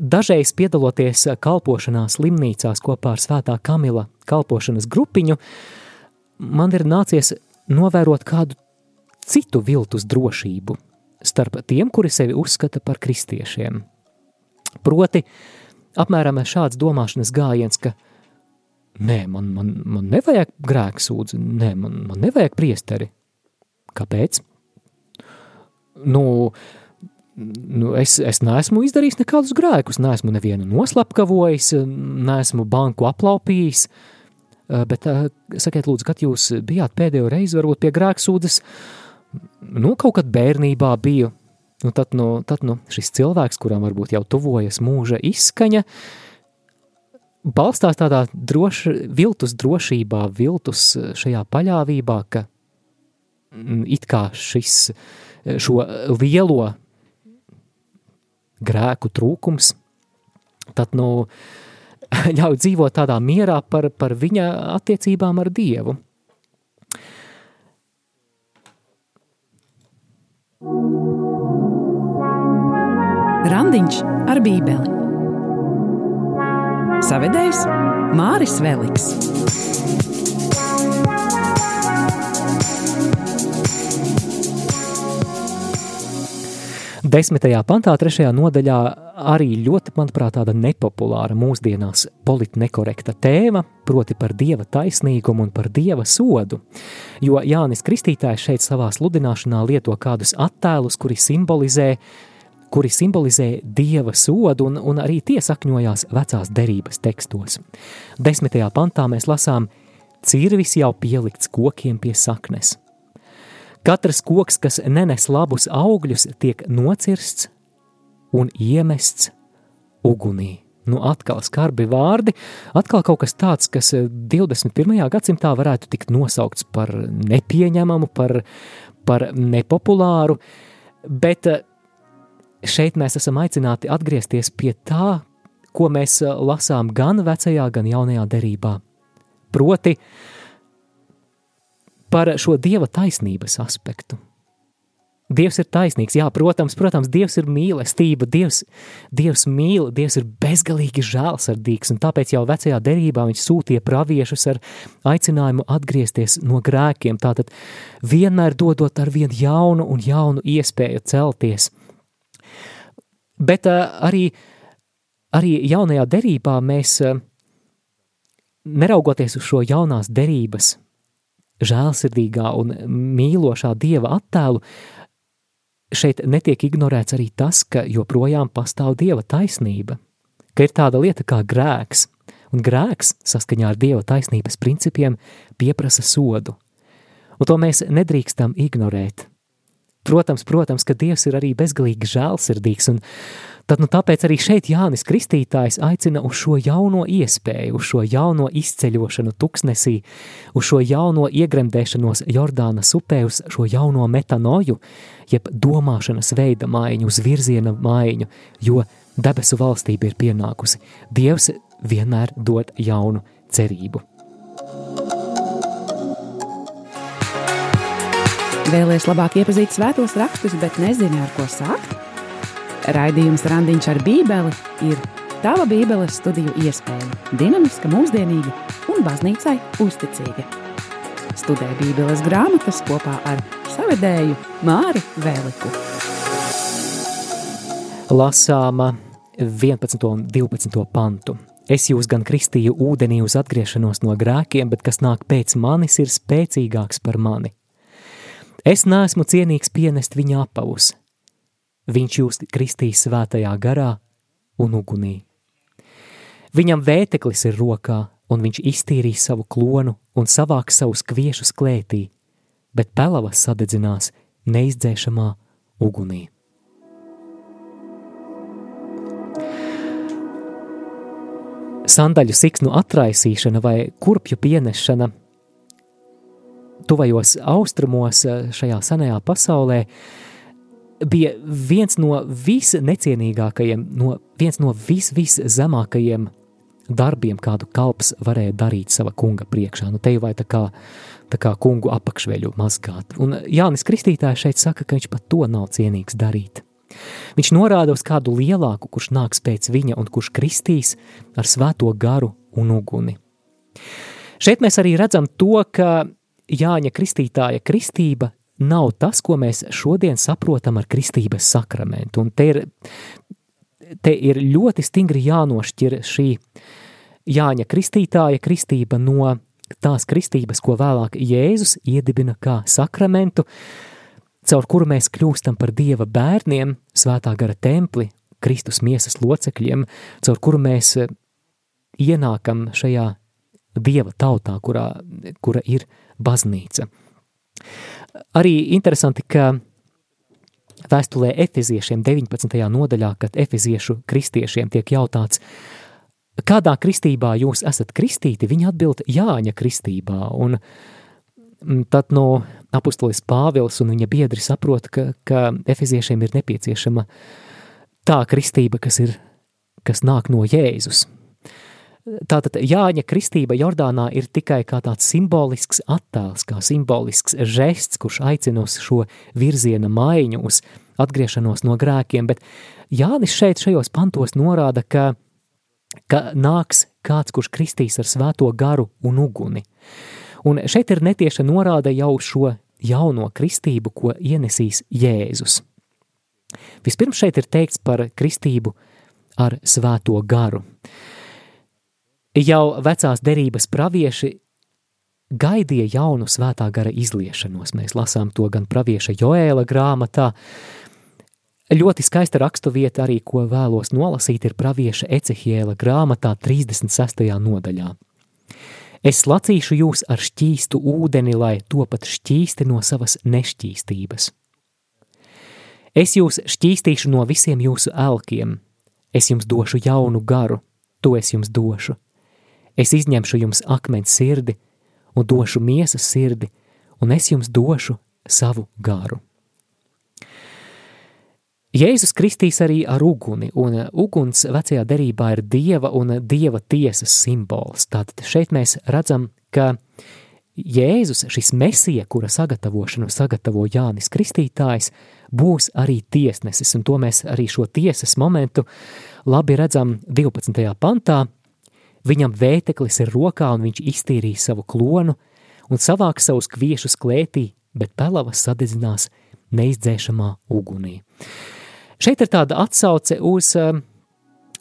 S2: dažreiz piedaloties kalpošanā slimnīcās kopā ar svētā Kamila kalpošanas grupiņu, man ir nācies novērot kādu citu viltus drošību starp tiem, kuri sevi uzskata par kristiešiem. Proti, apmēram šāds domāšanas gājiens, ka nē, man, man, man nevajag grēksūdzi, nē, man, man nevajag priesteri. Kāpēc? Nu, nu, es, es neesmu izdarījis nekādus grēkus, neesmu nevienu noslapkavojis, neesmu banku aplaupījis, eh, bet eh, sakiet lūdzu, kad jūs bijāt pēdējo reizi varbūt pie grēksūdzes, nu, kaut kad bērnībā biju, nu, tad, nu, tad nu, šis cilvēks, kuram varbūt jau tuvojas mūža izskaņa, balstās tādā droši, viltus drošībā, viltus šajā paļāvībā, ka mm, it kā šis uh, šo lielo grēku trūkums, tad nu, ļauj dzīvot tādā mierā par, par viņa attiecībām ar Dievu.
S1: Randiņš ar Bībeli. Savedējs Māris Veliks.
S2: Desmitajā pantā, trešajā nodaļā, arī ļoti, manuprāt, tāda nepopulāra mūsdienās politnekorekta tēma, proti par dieva taisnīgumu un par dieva sodu. Jo Jānis Kristītājs šeit savā sludināšanā lieto kādus attēlus, kuri simbolizē, kuri simbolizē dieva sodu, un, un arī tie sakņojās vecās derības tekstos. Desmitajā pantā mēs lasām, cirvis jau pielikts kokiem pie saknes – Katrs koks, kas nenes labus augļus, tiek nocirsts un iemests ugunī. Nu, atkal skarbi vārdi, atkal kaut kas tāds, kas 21. gadsimtā varētu tikt nosaukts par nepieņemamu, par, par nepopulāru, bet šeit mēs esam aicināti atgriezties pie tā, ko mēs lasām gan vecajā, gan jaunajā derībā. Proti, par šo dieva taisnības aspektu. Dievs ir taisnīgs, jā, protams, protams, Dievs ir mīlestība, Dievs, Dievs mīl, Dievs ir bezgalīgi žēlsirdīgs, un tāpēc jau vecajā derībā viņš sūtīja praviešus ar aicinājumu atgriezties no grēkiem, tātad vienmēr dodot ar vien jaunu un jaunu iespēju celties. Bet uh, arī, arī jaunajā derībā mēs, uh, neraugoties uz šo jaunās derības, žēlsirdīgā un mīlošā Dieva attēlu, šeit netiek ignorēts arī tas, ka joprojām pastāv dieva taisnība, ka ir tāda lieta kā grēks, un grēks, saskaņā ar dieva taisnības principiem, pieprasa sodu. Un to mēs nedrīkstam ignorēt. Protams, protams, ka Dievs ir arī bezgalīgi žēlsirdīgs, un Tad nu, tāpēc arī šeit Jānis Kristītājs aicina uz šo jauno iespēju, uz šo jauno izceļošanu tuksnesī, uz šo jauno iegremdēšanos Jordānas upē, uz šo jauno metanoju, jeb domāšanas veida maiņu, uz virziena maiņu, jo debesu valstība ir pienākusi. Dievs vienmēr dod jaunu cerību.
S1: Vēlēs labāk iepazīt svētos rakstus, bet nezini, ar ko sākt? Raidījums Randiņš ar Bībeli ir tava Bībeles studiju iespēja, dinamiska, mūsdienīga un baznīcai uzticīga. Studē Bībeles grāmatas kopā ar savedēju Māri Vēliku.
S2: Lasāma 11. un 12. pantu. Es jūs gan kristīju ūdenī uz atgriešanos no grēkiem, bet kas nāk pēc manis, ir spēcīgāks par mani. Es neesmu cienīgs pienest viņa apavus, viņš jūs kristīs svētajā garā un ugunī. Viņam vēteklis ir rokā, un viņš iztīrīs savu klonu un savāks savus kviešus klētī, bet pelavas sadedzinās neizdzēšamā ugunī. Sandaļu siksnu atraisīšana vai kurpju pienešana tuvajos austrumos šajā senajā pasaulē bija viens no visnecienīgākajiem, no, viens no vis, viszemākajiem darbiem, kādu kalps varēja darīt sava kunga priekšā. Nu, te jau vai tā kā, tā kā kungu apakšveļu mazgāt. Un Jānis Kristītājs šeit saka, ka viņš pat to nav cienīgs darīt. Viņš norāda uz kādu lielāku, kurš nāks pēc viņa un kurš kristīs ar svēto garu un uguni. Šeit mēs arī redzam to, ka Jāņa Kristītāja kristība nav tas, ko mēs šodien saprotam ar kristības sakramentu. Un te ir, te ir ļoti stingri jānošķir šī Jāņa kristītāja kristība no tās kristības, ko vēlāk Jēzus iedibina kā sakramentu, caur kuru mēs kļūstam par Dieva bērniem, svētā gara templi, Kristus miesas locekļiem, caur kuru mēs ienākam šajā Dieva tautā, kurā, kura ir baznīca. Arī interesanti, ka vēstulē efeziešiem 19. nodaļā, kad efeziešu kristiešiem tiek jautāts, kādā kristībā jūs esat kristīti, viņi atbild Jāņa kristībā, un tad no apustulis Pāvils un viņa biedri saprot, ka, ka efeziešiem ir nepieciešama tā kristība, kas ir, kas nāk no Jēzus, Tātad Jāņa kristība Jordānā ir tikai kā tāds simbolisks attēls, kā simbolisks žests, kurš aicina uz šo virziena maiņu, uz atgriešanos no grēkiem, bet Jānis šeit šajos pantos norāda, ka, ka nāks kāds, kurš kristīs ar svēto garu un uguni. Un šeit ir netieša norāda jau šo jauno kristību, ko ienesīs Jēzus. Vispirms šeit ir teikts par kristību ar svēto garu. Jau vecās derības pravieši gaidīja jaunu svētā gara izliešanos. Mēs lasām to gan pravieša Joēla grāmatā. Ļoti skaista raksturvieta arī, ko vēlos nolasīt, ir pravieša Ecehiela grāmatā 36. nodaļā. Es lacīšu jūs ar šķīstu ūdeni, lai topat šķīsti no savas nešķīstības. Es jūs šķīstīšu no visiem jūsu elkiem, es jums došu jaunu garu, to es jums došu. Es izņemšu jums akmens sirdi un došu miesas sirdi, un es jums došu savu garu. Jēzus kristīs arī ar uguni, un uguns vecajā derībā ir dieva un dieva tiesas simbols. Tātad šeit mēs redzam, ka Jēzus, šis mesija, kura sagatavošanu sagatavo Jānis Kristītājs, būs arī tiesnesis, un to mēs arī šo tiesas momentu labi redzam 12. pantā. Viņam vēteklis ir rokā, un viņš iztīrīs savu klonu un savāks savus kviešus klētī, bet pelavas sadedzinās neizdzēšamā ugunī. Šeit ir tāda atsauce uz, um,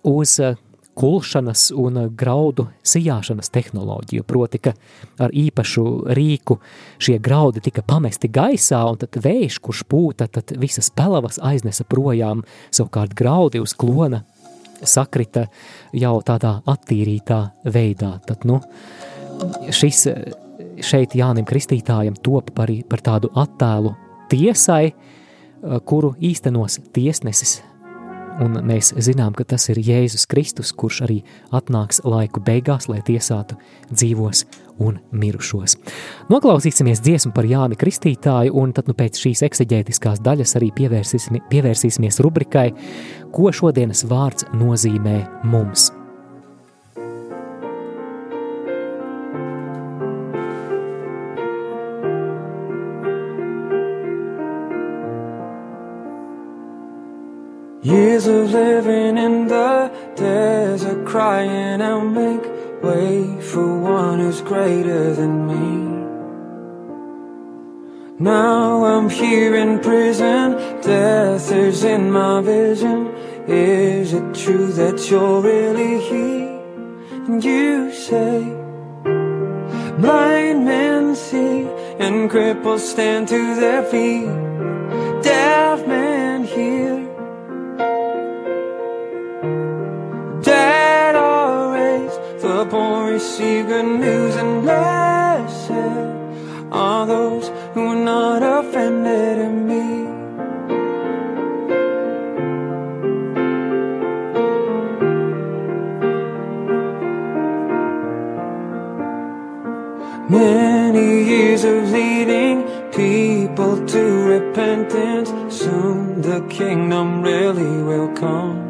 S2: uz uh, kulšanas un uh, graudu sijāšanas tehnoloģiju, proti, ka ar īpašu rīku šie graudi tika pamesti gaisā, un tad vējš, kurš pūta, tad visas pelavas aiznesa projām, savukārt graudi uz klona sakrita jau tādā attīrītā veidā. Tad, nu, šis šeit Jānim Kristītājam top par, par tādu attēlu tiesai, kuru īstenos tiesnesis. Un mēs zinām, ka tas ir Jēzus Kristus, kurš arī atnāks laiku beigās, lai tiesātu dzīvos un mirušos. Noklausīsimies dziesmu par Jāni Kristītāju, un tad nu pēc šīs ekseģētiskās daļas arī pievērsīsimies, pievērsīsimies rubrikai, ko šodienas vārds nozīmē mums. Years of living in the desert, crying out, make for one who's greater than me. Now I'm here in prison, death is in my vision. Is it true that you're really here? And you say, blind men see, and cripples stand to their feet, receive good news and blessed are those who are not offended in me. Many years of leading people to repentance, soon the kingdom really will come.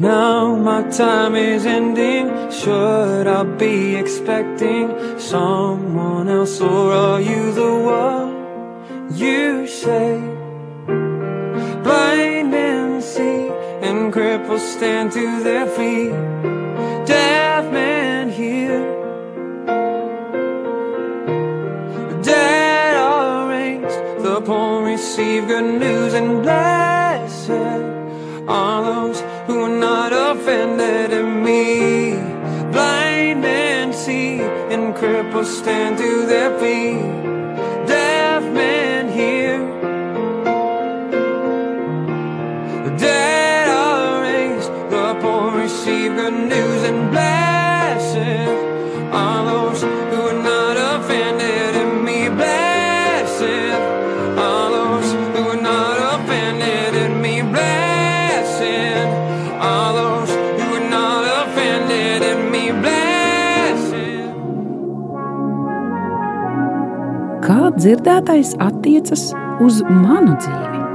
S2: Now my time is ending. Should I be expecting someone else, or are you the one you say? Blind see, and cripples stand to their feet. Deaf men hear. Dead are raised, the poor receive good news, and blessed are those who are not offended in me. Blind men see, and cripples stand to their feet. Deaf men hear. The dead are raised, the poor receive good news and blessed
S1: dzirdētais attiecas uz manu dzīvi?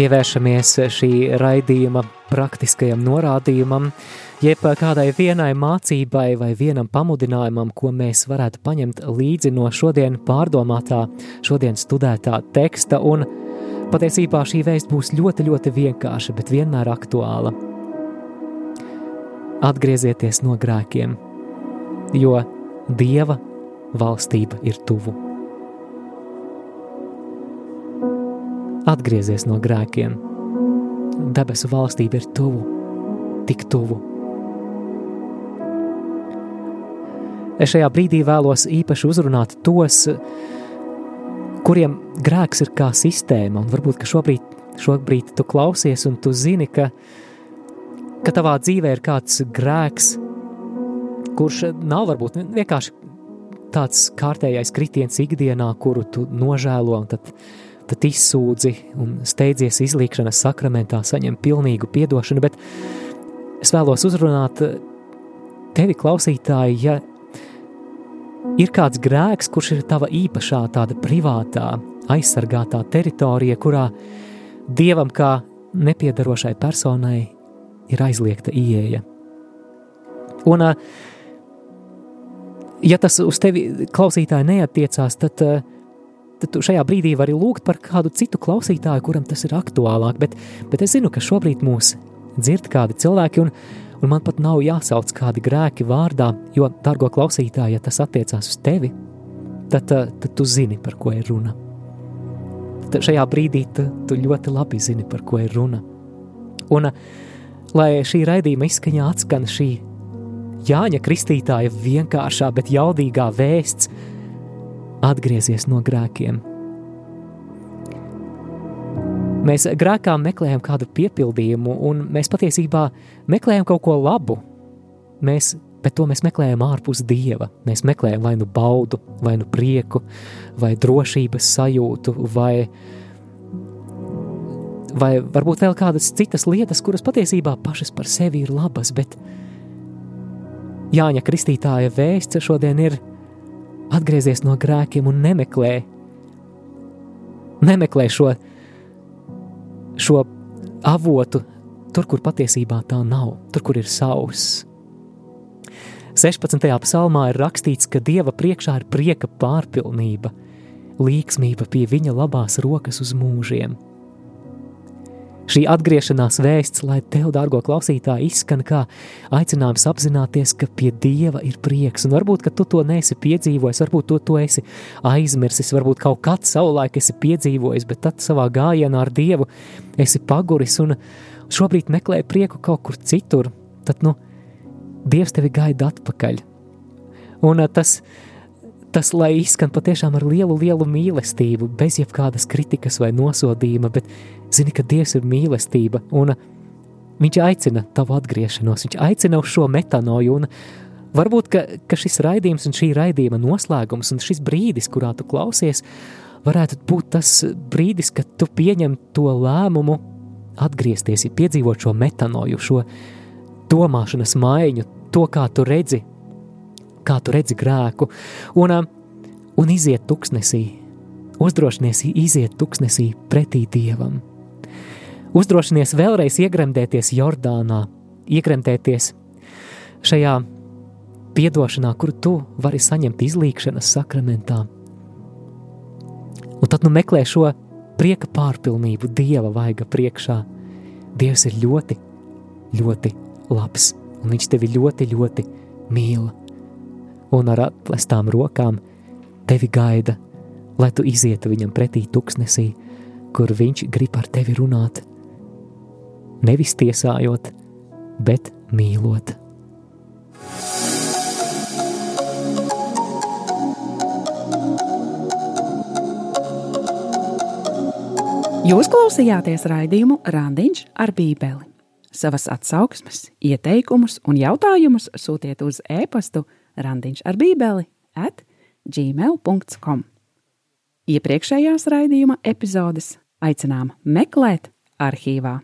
S2: Pievēršamies šī raidījuma praktiskajam norādījumam, jeb kādai vienai mācībai vai vienam pamudinājumam, ko mēs varētu paņemt līdzi no šodien pārdomātā, šodien studētā teksta, un patiesībā šī vēst būs ļoti, ļoti vienkārša, bet vienmēr aktuāla. Atgriezieties no grēkiem, jo Dieva valstība ir tuvu. Atgriezies no grēkiem. Debesu valstība ir tuvu, tik tuvu. Es šajā brīdī vēlos īpaši uzrunāt tos, kuriem grēks ir kā sistēma, un varbūt šobrīd šobrīd tu klausies un tu zini, ka, ka tavā dzīvē ir kāds grēks, kurš nav varbūt vienkārši tāds kārtējais kritiens ikdienā, kuru tu nožēlo un tad, tad izsūdzi un steidzies izlīkšanas sakramentā, saņem pilnīgu piedošanu, bet es vēlos uzrunāt tevi, klausītāji, ja ir kāds grēks, kurš ir tava īpašā, tāda privātā, aizsargātā teritorija, kurā dievam kā nepiedarošai personai ir aizliegta ieeja. Un, ja tas uz tevi klausītāji neatiecās, tad, tad tu šajā brīdī vari lūgt par kādu citu klausītāju, kuram tas ir aktuālāk, bet, bet es zinu, ka šobrīd mūs dzird kādi cilvēki, un, un man pat nav jāsauc kādi grēki vārdā, jo, dārgo klausītāji, ja tas attiecās uz tevi, tad, tad tu zini, par ko ir runa tad šajā brīdī tu, tu ļoti labi zini, par ko ir runa. Un, lai šī raidījuma izskaņā atskan šī Jāņa Kristītāja vienkāršā, bet jaudīgā vēsts, atgriezies no grēkiem. Mēs grēkā meklējam kādu piepildījumu, un mēs patiesībā meklējam kaut ko labu. Mēs bet to mēs meklējam ārpus dieva. Mēs meklējam vai nu baudu, vai nu prieku, vai drošības sajūtu, vai, vai varbūt vēl kādas citas lietas, kuras patiesībā pašas par sevi ir labas, bet Jāņa Kristītāja vēsts šodien ir atgriezies no grēkiem un nemeklē, nemeklē šo, šo avotu tur, kur patiesībā tā nav, tur, kur ir sauss 16. psalmā ir rakstīts, ka Dieva priekšā ir prieka pārpilnība, līksmība pie viņa labās rokas uz mūžiem. Šī atgriešanās vēsts, lai tev, dārgo klausītāj, izskan kā aicinājums apzināties, ka pie Dieva ir prieks, un varbūt, ka tu to neesi piedzīvojis, varbūt to, to esi aizmirsis, varbūt kaut kad savulaik esi piedzīvojis, bet tad savā gājienā ar Dievu esi paguris un šobrīd meklē prieku kaut kur citur, tad, nu, Dievs tevi gaida atpakaļ. Un tas, tas, lai izskan patiešām ar lielu, lielu mīlestību, bez jebkādas kritikas vai nosodījuma, bet zini, ka Dievs ir mīlestība, un Viņš aicina tavu atgriešanos, Viņš aicina uz šo metanoju, un varbūt, ka, ka šis raidījums un šī raidījuma noslēgums un šis brīdis, kurā tu klausies, varētu būt tas brīdis, kad tu pieņem to lēmumu atgriezties, ja piedzīvot šo metanoju, šo domāšanas maiņu, to, kā tu redzi, kā tu redzi grēku, un, un iziet tuksnesī, uzdrošinies iziet tuksnesī pretī Dievam. Uzdrošinies vēlreiz iegremdēties Jordānā, iegremdēties šajā piedošanā, kuru tu vari saņemt izlīkšanas sakramentā. Un tad nu meklē šo prieka pārpilnību Dieva vaiga priekšā. Dievs ir ļoti, ļoti labs, un viņš tevi ļoti, ļoti mīl. Un ar atklātām rokām tevi gaida, lai tu izietu viņam pretī tuksnesī, kur viņš grib ar tevi runāt. Nevis tiesājot, bet mīlot.
S1: Jūs klausījāties raidījumu Randiņš ar Bībeli. Savas atsauksmes, ieteikumus un jautājumus sūtiet uz e-pastu randiņš ar bībeli at gmail.com. Iepriekšējās raidījuma epizodes aicinām meklēt arhīvā.